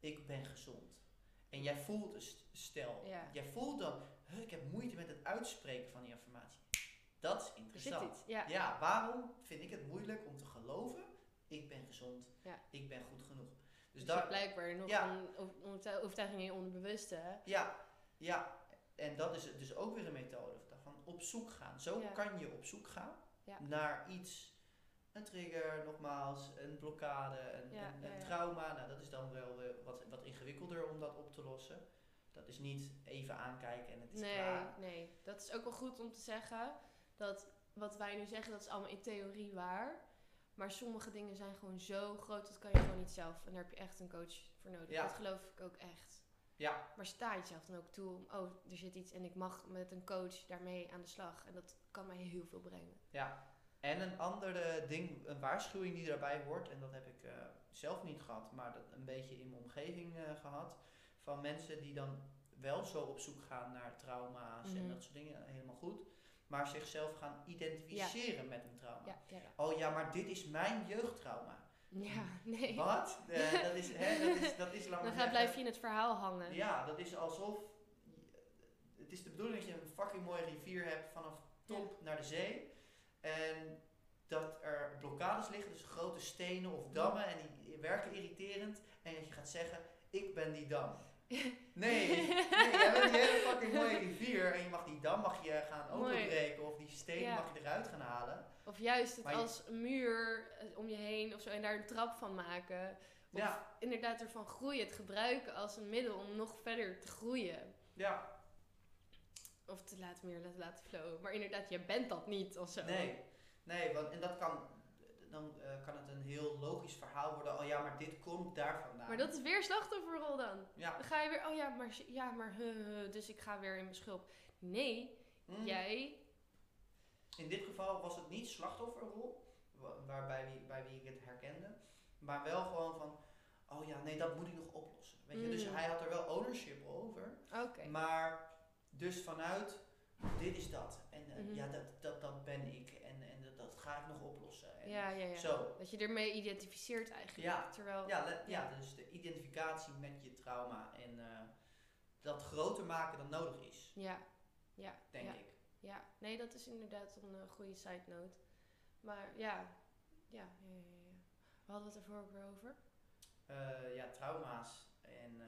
ik ben gezond. En jij voelt, stel, Ja. jij voelt dan, "Huh, ik heb moeite met het uitspreken van die affirmatie. Dat is Er interessant. iets. Ja. Ja, waarom vind ik het moeilijk om te geloven, ik ben gezond, Ja. ik ben goed genoeg. Dus Dus daar, hebt blijkbaar nog Ja. een over- overtu- overtuiging in je onderbewuste. Ja, ja. En dat is dus ook weer een methode van op zoek gaan. Zo kan je op zoek gaan naar iets. Een trigger, nogmaals, een blokkade, een, een, een trauma. Nou, dat is dan wel wat, wat ingewikkelder om dat op te lossen. Dat is niet even aankijken en het is Nee, klaar. nee. Dat is ook wel goed om te zeggen. Dat wat wij nu zeggen, dat is allemaal in theorie waar. Maar sommige dingen zijn gewoon zo groot, dat kan je gewoon niet zelf. En daar heb je echt een coach voor nodig. Ja. Dat geloof ik ook echt. Ja, Maar sta jezelf dan ook toe om, oh, er zit iets en ik mag met een coach daarmee aan de slag. En dat kan mij heel veel brengen. ja. En een andere ding, een waarschuwing die daarbij hoort, en dat heb ik eh, zelf niet gehad, maar dat een beetje in mijn omgeving eh, gehad, van mensen die dan wel zo op zoek gaan naar trauma's en Mhm. dat soort dingen, helemaal goed, maar zichzelf gaan identificeren met een trauma. Ja. Oh ja, maar dit is mijn jeugdtrauma. Ja, nee. Wat? Eh, dat is, hè, dat is, dat is Dan blijf je in het verhaal hangen. Ja, dat is alsof, het is de bedoeling dat je een fucking mooie rivier hebt vanaf top naar de zee. En dat er blokkades liggen, dus grote stenen of dammen, en die werken irriterend. En dat je gaat zeggen, ik ben die dam. Nee, nee, jij bent die hele fucking mooie rivier en je mag die dam mag je gaan openbreken of die steen Ja. mag je eruit gaan halen. Of juist het Maar als een muur eh, om je heen of zo en daar een trap van maken. Of Ja, inderdaad ervan groeien. Het gebruiken als een middel om nog verder te groeien. ja, Of te laten meer laten, laten flowen. Maar inderdaad, je bent dat niet of zo. nee. Nee, want, en dat kan, dan eh, kan het een heel logisch verhaal worden. Oh ja, maar dit komt daar vandaan. Maar dat is weer slachtofferrol dan. Ja. Dan ga je weer, oh ja, maar, ja, maar dus ik ga weer in mijn schulp. Nee, Mm. jij, In dit geval was het niet slachtofferrol, wa- waarbij wie, bij wie ik het herkende, maar wel gewoon van, oh ja, nee, dat moet ik nog oplossen. Weet je? Dus Mm. hij had er wel ownership over, oké. maar dus vanuit, dit is dat. En eh, Mhm. ja, dat, dat, dat ben ik en, en dat, dat ga ik nog oplossen. Ja, ja, ja. Zo. Dat je ermee identificeert eigenlijk. Ja. Terwijl, Ja, le- ja, dus de identificatie met je trauma en eh, dat groter maken dan nodig is, ja, ja, denk ja. ik. Ja, nee, dat is inderdaad een eh, goede side note. Maar ja, ja, ja, ja. We hadden het ervoor ook weer over. Eh, ja, trauma's en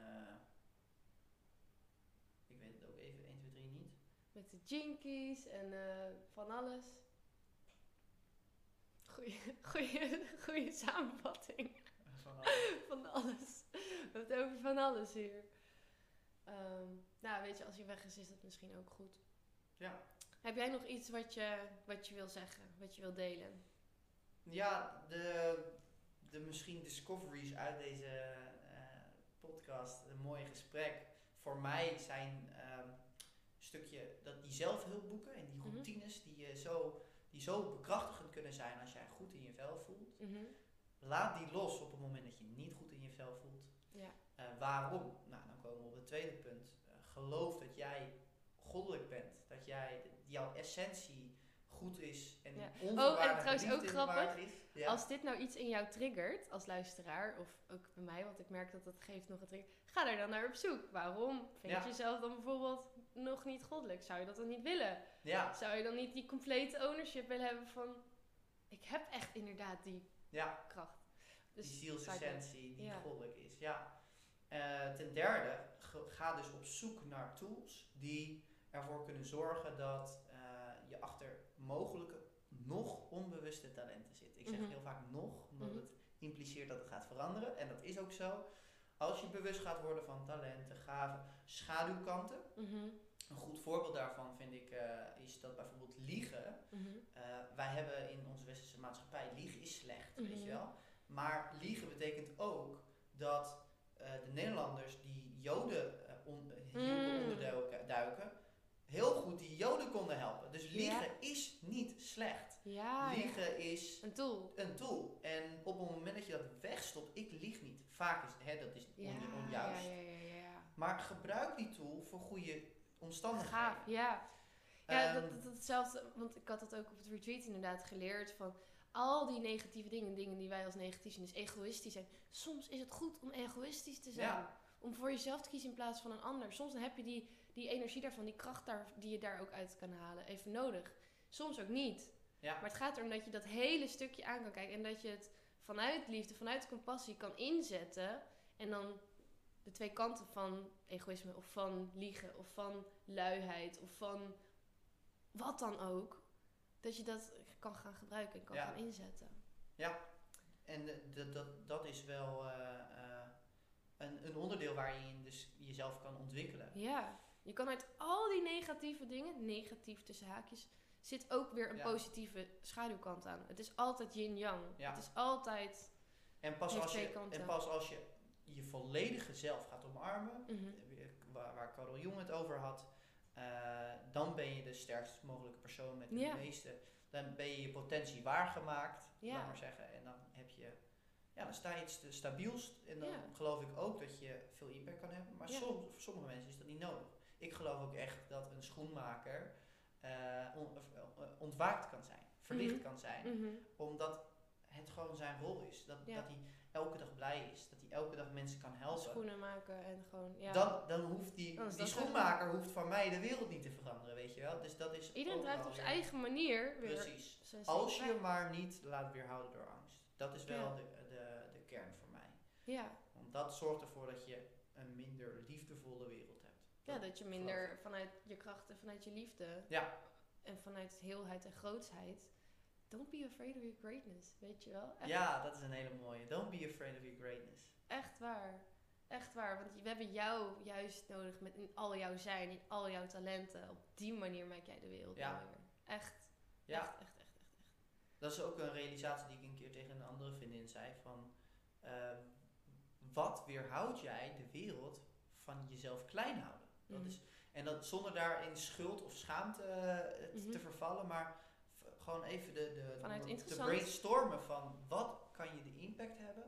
ik weet het ook even 1, 2, 3 niet. Met de jinkies en van alles. Goeie samenvatting Van alles. van alles. We hebben het over van alles hier. Ehm, nou, weet je, als je weg is, is dat misschien ook goed. Ja. Heb jij nog iets wat je, wat je wil zeggen, wat je wil delen? Ja, de, de misschien discoveries uit deze eh, podcast, een mooi gesprek. Voor mij zijn ehm, stukje, dat die zelfhulpboeken en die Mhm. routines die, je zo, die zo bekrachtigend kunnen zijn als jij goed in je vel voelt. Mhm. Laat die los op het moment dat je niet goed in je vel voelt. Ja. Eh, waarom? Nou, dan komen we op het tweede punt. Eh, geloof dat jij goddelijk bent. Dat jij, jouw essentie goed is en Ja. Oh, en trouwens ook grappig. Ja. Als dit nou iets in jou triggert als luisteraar, of ook bij mij, want ik merk dat dat geeft nog een trigger, ga er dan naar op zoek. Waarom vind Ja. je jezelf dan bijvoorbeeld nog niet goddelijk? Zou je dat dan niet willen? ja, Zou je dan niet die complete ownership willen hebben van, ik heb echt inderdaad die kracht. die Dus zielsessentie die goddelijk is. Ja. Eh, ten derde, ga dus op zoek naar tools die ervoor kunnen zorgen dat eh, je achter mogelijke nog onbewuste talenten zit. Ik zeg Mhm. heel vaak nog, omdat Mhm. het impliceert dat het gaat veranderen. En dat is ook zo. Als je bewust gaat worden van talenten, gaven, schaduwkanten. Mhm, Een goed voorbeeld daarvan vind ik eh, is dat bijvoorbeeld liegen. Eh, wij hebben in onze westerse maatschappij, liegen is slecht, weet je wel. Maar liegen betekent ook dat eh, de Nederlanders die Joden uh, on, hielpen Mm. onderduiken, duiken, heel goed die Joden konden helpen. Dus Ja. liegen is niet slecht. Ja, liegen is een tool. een tool. En op het moment dat je dat wegstopt, ik lieg niet. Vaak is hè, dat is Ja, on- onjuist. ja, ja, ja, ja. Maar gebruik die tool voor goede omstandigheden. Gaaf, ja. Ja, Ehm, dat, dat, hetzelfde, want ik had dat ook op het retreat inderdaad geleerd van al die negatieve dingen, dingen die wij als negatief zien, dus egoïstisch zijn. Soms is het goed om egoïstisch te zijn. Ja. Om voor jezelf te kiezen in plaats van een ander. Soms heb je die, die energie daarvan, die kracht daar, die je daar ook uit kan halen, even nodig. Soms ook niet. Ja. Maar het gaat erom dat je dat hele stukje aan kan kijken en dat je het vanuit liefde, vanuit compassie kan inzetten. En dan de twee kanten van egoïsme of van liegen of van luiheid of van wat dan ook. Dat je dat kan gaan gebruiken en kan Ja. gaan inzetten. En de- de- dat, dat is wel eh, eh, een, een onderdeel waar je in dus jezelf kan ontwikkelen. Ja, je kan uit al die negatieve dingen, negatief tussen haakjes, zit ook weer een Ja. positieve schaduwkant aan. Het is altijd yin-yang. Ja. Het is altijd... En pas, als je, kanten. en pas als je je volledige zelf gaat omarmen, Mhm. eh, waar, waar Carol Jong het over had, eh, dan ben je de sterkst mogelijke persoon met de Ja. meeste. Dan ben je je potentie waargemaakt, laat maar zeggen. En dan heb je, ja, dan sta je iets te stabielst. En dan geloof ik ook dat je veel impact kan hebben. Maar soms, voor sommige mensen is dat niet nodig. Ik geloof ook echt dat een schoenmaker on- of, eh, ontwaakt kan zijn, verlicht Mhm. kan zijn Mhm. omdat het gewoon zijn rol is. Dat, Ja. dat hij elke dag blij is. Dat hij elke dag mensen kan helpen. Schoenen maken en gewoon... Ja. Dan, dan hoeft die, Dan is die schoenmaker hoeft van mij de wereld niet te veranderen, weet je wel. Dus dat is Iedereen draait op zijn eigen manier weer Precies. Als je maar niet laat weerhouden door angst. Dat is wel Ja. de, de, de kern voor mij. Ja. Want dat zorgt ervoor dat je een minder liefdevolle wereld. Ja, dat je minder vanuit je kracht en vanuit je liefde... Ja. En vanuit heelheid en grootsheid... Don't be afraid of your greatness, weet je wel? Echt, Ja, dat is een hele mooie. Don't be afraid of your greatness. echt waar. Echt waar. Want we hebben jou juist nodig met in al jouw zijn, in al jouw talenten. Op die manier maak jij de wereld Ja. mooier. Echt. Ja. Echt, echt, echt, echt, echt. Dat is ook een realisatie die ik een keer tegen een andere vriendin zei van ehm, wat weerhoudt jij de wereld van jezelf klein houden? Dat Mhm. is, en dat zonder daar in schuld of schaamte eh, te- Mhm. te vervallen, maar gewoon even de, de, te brainstormen van wat kan je de impact hebben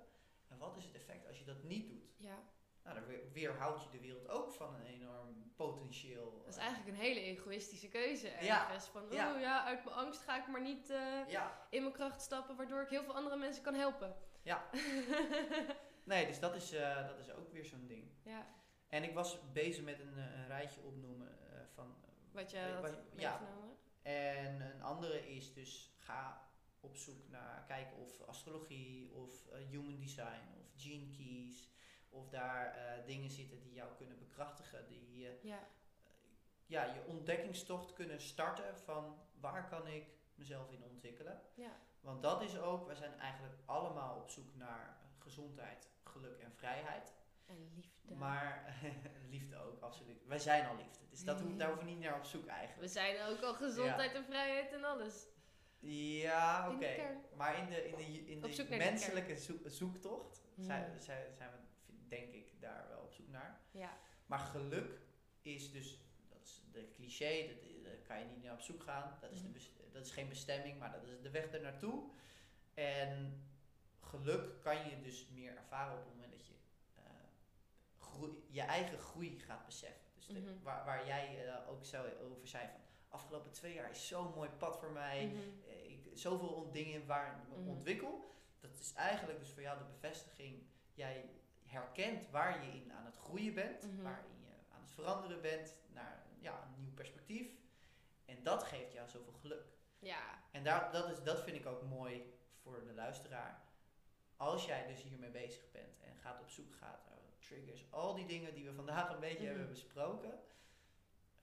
en wat is het effect als je dat niet doet. Ja, Nou, dan weer- weerhoudt je de wereld ook van een enorm potentieel. dat is eh, eigenlijk een hele egoïstische keuze Ja. ergens. Van, oh Ja. ja. uit mijn angst ga ik maar niet eh, ja, in mijn kracht stappen, waardoor ik heel veel andere mensen kan helpen. Ja. nee, dus dat is, dat is ook weer zo'n ding. ja, En ik was bezig met een, eh, een rijtje opnoemen eh, van. wat je eh, had wat- ja. meegenomen. En een andere is dus ga op zoek naar kijken of astrologie of eh, human design of gene keys of daar eh, dingen zitten die jou kunnen bekrachtigen, die je Ja, ja, je ontdekkingstocht kunnen starten van waar kan ik mezelf in ontwikkelen. ja, Want dat is ook, wij zijn eigenlijk allemaal op zoek naar eh, gezondheid, geluk en vrijheid. En liefde. Maar liefde ook, absoluut. Wij zijn al liefde. Dus dat, hoeft- daar hoeven we niet naar op zoek eigenlijk. We zijn ook al gezondheid en vrijheid en alles. Ja, oké. Maar in de, in de, in de menselijke zoek- zoektocht zijn, Hmm. zijn, zijn we, denk ik, daar wel op zoek naar. Ja, Maar geluk is dus, dat is de cliché, dat, daar kan je niet naar op zoek gaan. Dat is, de Mhm. dat is geen bestemming, maar dat is de weg er naartoe. En geluk kan je dus meer ervaren op het moment dat groei, je eigen groei gaat beseffen. Dus de- Mhm. waar, waar jij eh, ook zo over zei van, afgelopen twee jaar is zo'n mooi pad voor mij. Mhm. Eh, ik, zoveel dingen waar ik me Mhm. ontwikkel. Dat is eigenlijk dus voor jou de bevestiging. Jij herkent waar je in aan het groeien bent, Mhm. waarin je aan het veranderen bent naar ja, een nieuw perspectief. En dat geeft jou zoveel geluk. Ja. En daar, dat, is, dat vind ik ook mooi voor de luisteraar. Als jij dus hiermee bezig bent en gaat op zoek gaat triggers, al die dingen die we vandaag een beetje Mhm. hebben besproken.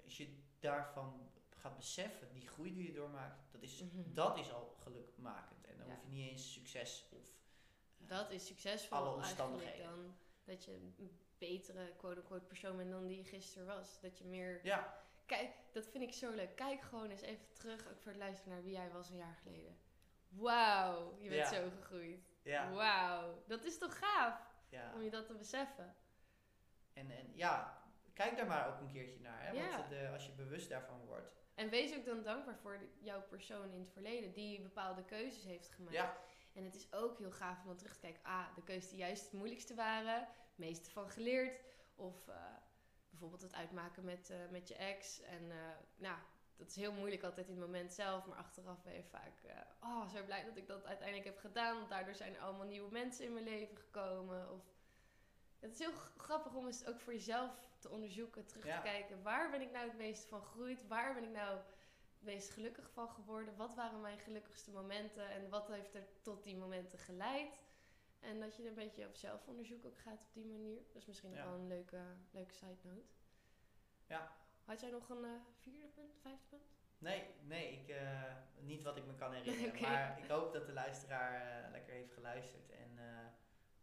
Als je daarvan gaat beseffen, die groei die je doormaakt, dat is, Mhm. dat is al gelukmakend. En dan Ja. hoef je niet eens succes of eh, Dat is succesvol Alle omstandigheden. dan dat je een betere quote-unquote persoon bent dan die je gisteren was. Dat je meer... Ja, Kijk, dat vind ik zo leuk. Kijk gewoon eens even terug, ook voor het luisteren naar wie jij was een jaar geleden. Wauw, je bent Ja. zo gegroeid. ja, Wauw, dat is toch gaaf ja. om je dat te beseffen. En, en ja, kijk daar maar ook een keertje naar. Hè? Ja. Want de, als je bewust daarvan wordt. En wees ook dan dankbaar voor de- jouw persoon in het verleden die bepaalde keuzes heeft gemaakt. Ja, En het is ook heel gaaf om dan terug te kijken. Ah, de keuzes die juist het moeilijkste waren. Het meeste van geleerd. Of eh, bijvoorbeeld het uitmaken met, eh, met je ex. En eh, nou, dat is heel moeilijk altijd in het moment zelf. Maar achteraf ben je vaak... eh, oh, zo blij dat ik dat uiteindelijk heb gedaan. Want daardoor zijn er allemaal nieuwe mensen in mijn leven gekomen. Of, het is heel grappig om eens ook voor jezelf te onderzoeken. Terug Ja. te kijken. Waar ben ik nou het meest van gegroeid? Waar ben ik nou het meest gelukkig van geworden? Wat waren mijn gelukkigste momenten? En wat heeft er tot die momenten geleid? En dat je een beetje op zelfonderzoek ook gaat op die manier. Dat is misschien Ja. ook wel een leuke, leuke side note. Ja. Had jij nog een eh, vierde punt, vijfde punt? Nee, nee ik, eh, niet wat ik me kan herinneren. Maar ik hoop dat de luisteraar eh, lekker heeft geluisterd en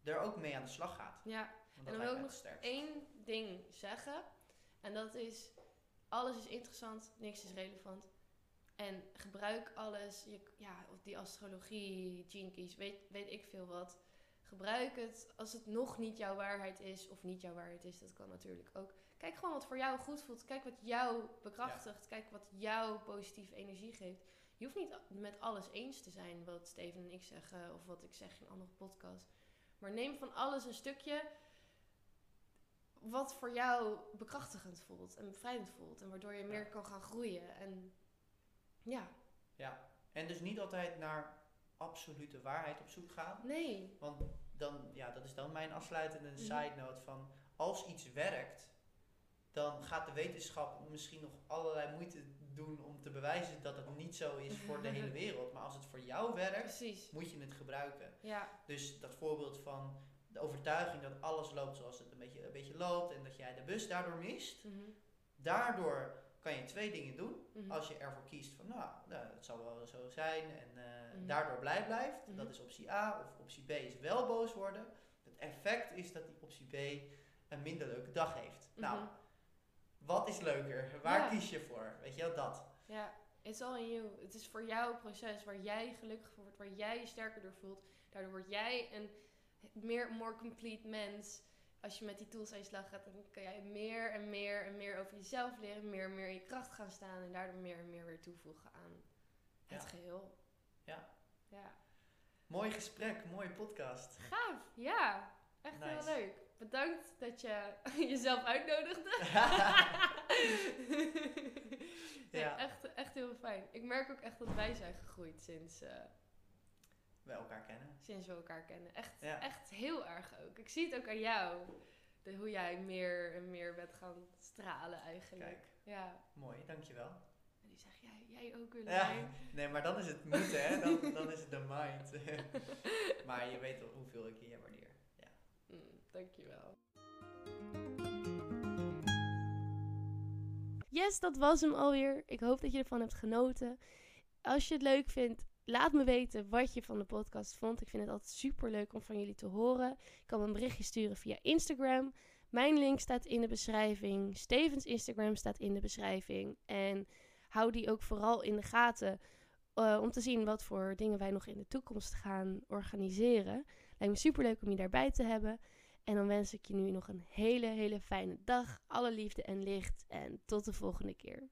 er ook mee aan de slag gaat. Ja, En dan wil ik nog sterkste. één ding zeggen. En dat is, alles is interessant, niks is relevant. En gebruik alles, je, ja, of die astrologie, keys, weet, weet ik veel wat. Gebruik het als het nog niet jouw waarheid is, of niet jouw waarheid is, dat kan natuurlijk ook. Kijk gewoon wat voor jou goed voelt. Kijk wat jou bekrachtigt. Kijk wat jou positieve energie geeft. Je hoeft niet met alles eens te zijn wat Steven en ik zeggen, of wat ik zeg in andere podcasts. Maar neem van alles een stukje wat voor jou bekrachtigend voelt en bevrijdend voelt. En waardoor je meer Ja. kan gaan groeien. En ja, Ja, en dus niet altijd naar absolute waarheid op zoek gaan. nee. Want dan, ja, dat is dan mijn afsluitende Mhm. side note van als iets werkt, dan gaat de wetenschap misschien nog allerlei moeite doen om te bewijzen dat het niet zo is voor de hele wereld. Maar als het voor jou werkt, Precies. moet je het gebruiken. Ja, Dus dat voorbeeld van de overtuiging dat alles loopt zoals het een beetje, een beetje loopt en dat jij de bus daardoor mist. Mhm. Daardoor kan je twee dingen doen. Mhm. Als je ervoor kiest van, nou, nou het zal wel zo zijn en eh, Mhm. daardoor blij blijft. Dat is optie A. Of optie B is wel boos worden. Het effect is dat die optie B een minder leuke dag heeft. Nou. Wat is leuker? Waar Ja. kies je voor? Weet je wel, dat. Ja, it's all in you. Het is voor jou een proces waar jij gelukkig van wordt, waar jij je sterker door voelt. Daardoor word jij een meer, more complete mens. Als je met die tools aan je slag gaat, dan kan jij meer en meer en meer over jezelf leren. Meer en meer in je kracht gaan staan. En daardoor meer en meer weer toevoegen aan het Ja. geheel. Ja. Ja. Mooi gesprek, mooie podcast. Gaaf, ja. Echt heel leuk. Bedankt dat je jezelf uitnodigde. nee, Ja. echt, echt heel fijn. Ik merk ook echt dat wij zijn gegroeid sinds, eh, We elkaar kennen. sinds we elkaar kennen. Echt, Ja. echt heel erg ook. Ik zie het ook aan jou. De, hoe jij meer en meer bent gaan stralen eigenlijk. Kijk. Ja. Mooi, dankjewel. En die zeg jij, jij ook Ja, Willemijn. nee, maar dan is het moeten, hè? Dan, dan is het de mind. maar je weet toch hoeveel ik je waardeer. Dankjewel. Yes, dat was hem alweer. Ik hoop dat je ervan hebt genoten. Als je het leuk vindt, laat me weten wat je van de podcast vond. Ik vind het altijd super leuk om van jullie te horen. Je kan een berichtje sturen via Instagram. Mijn link staat in de beschrijving. Stevens Instagram staat in de beschrijving. En hou die ook vooral in de gaten eh, om te zien wat voor dingen wij nog in de toekomst gaan organiseren. Lijkt me super leuk om je daarbij te hebben. En dan wens ik je nu nog een hele, hele fijne dag. Alle liefde en licht. En tot de volgende keer.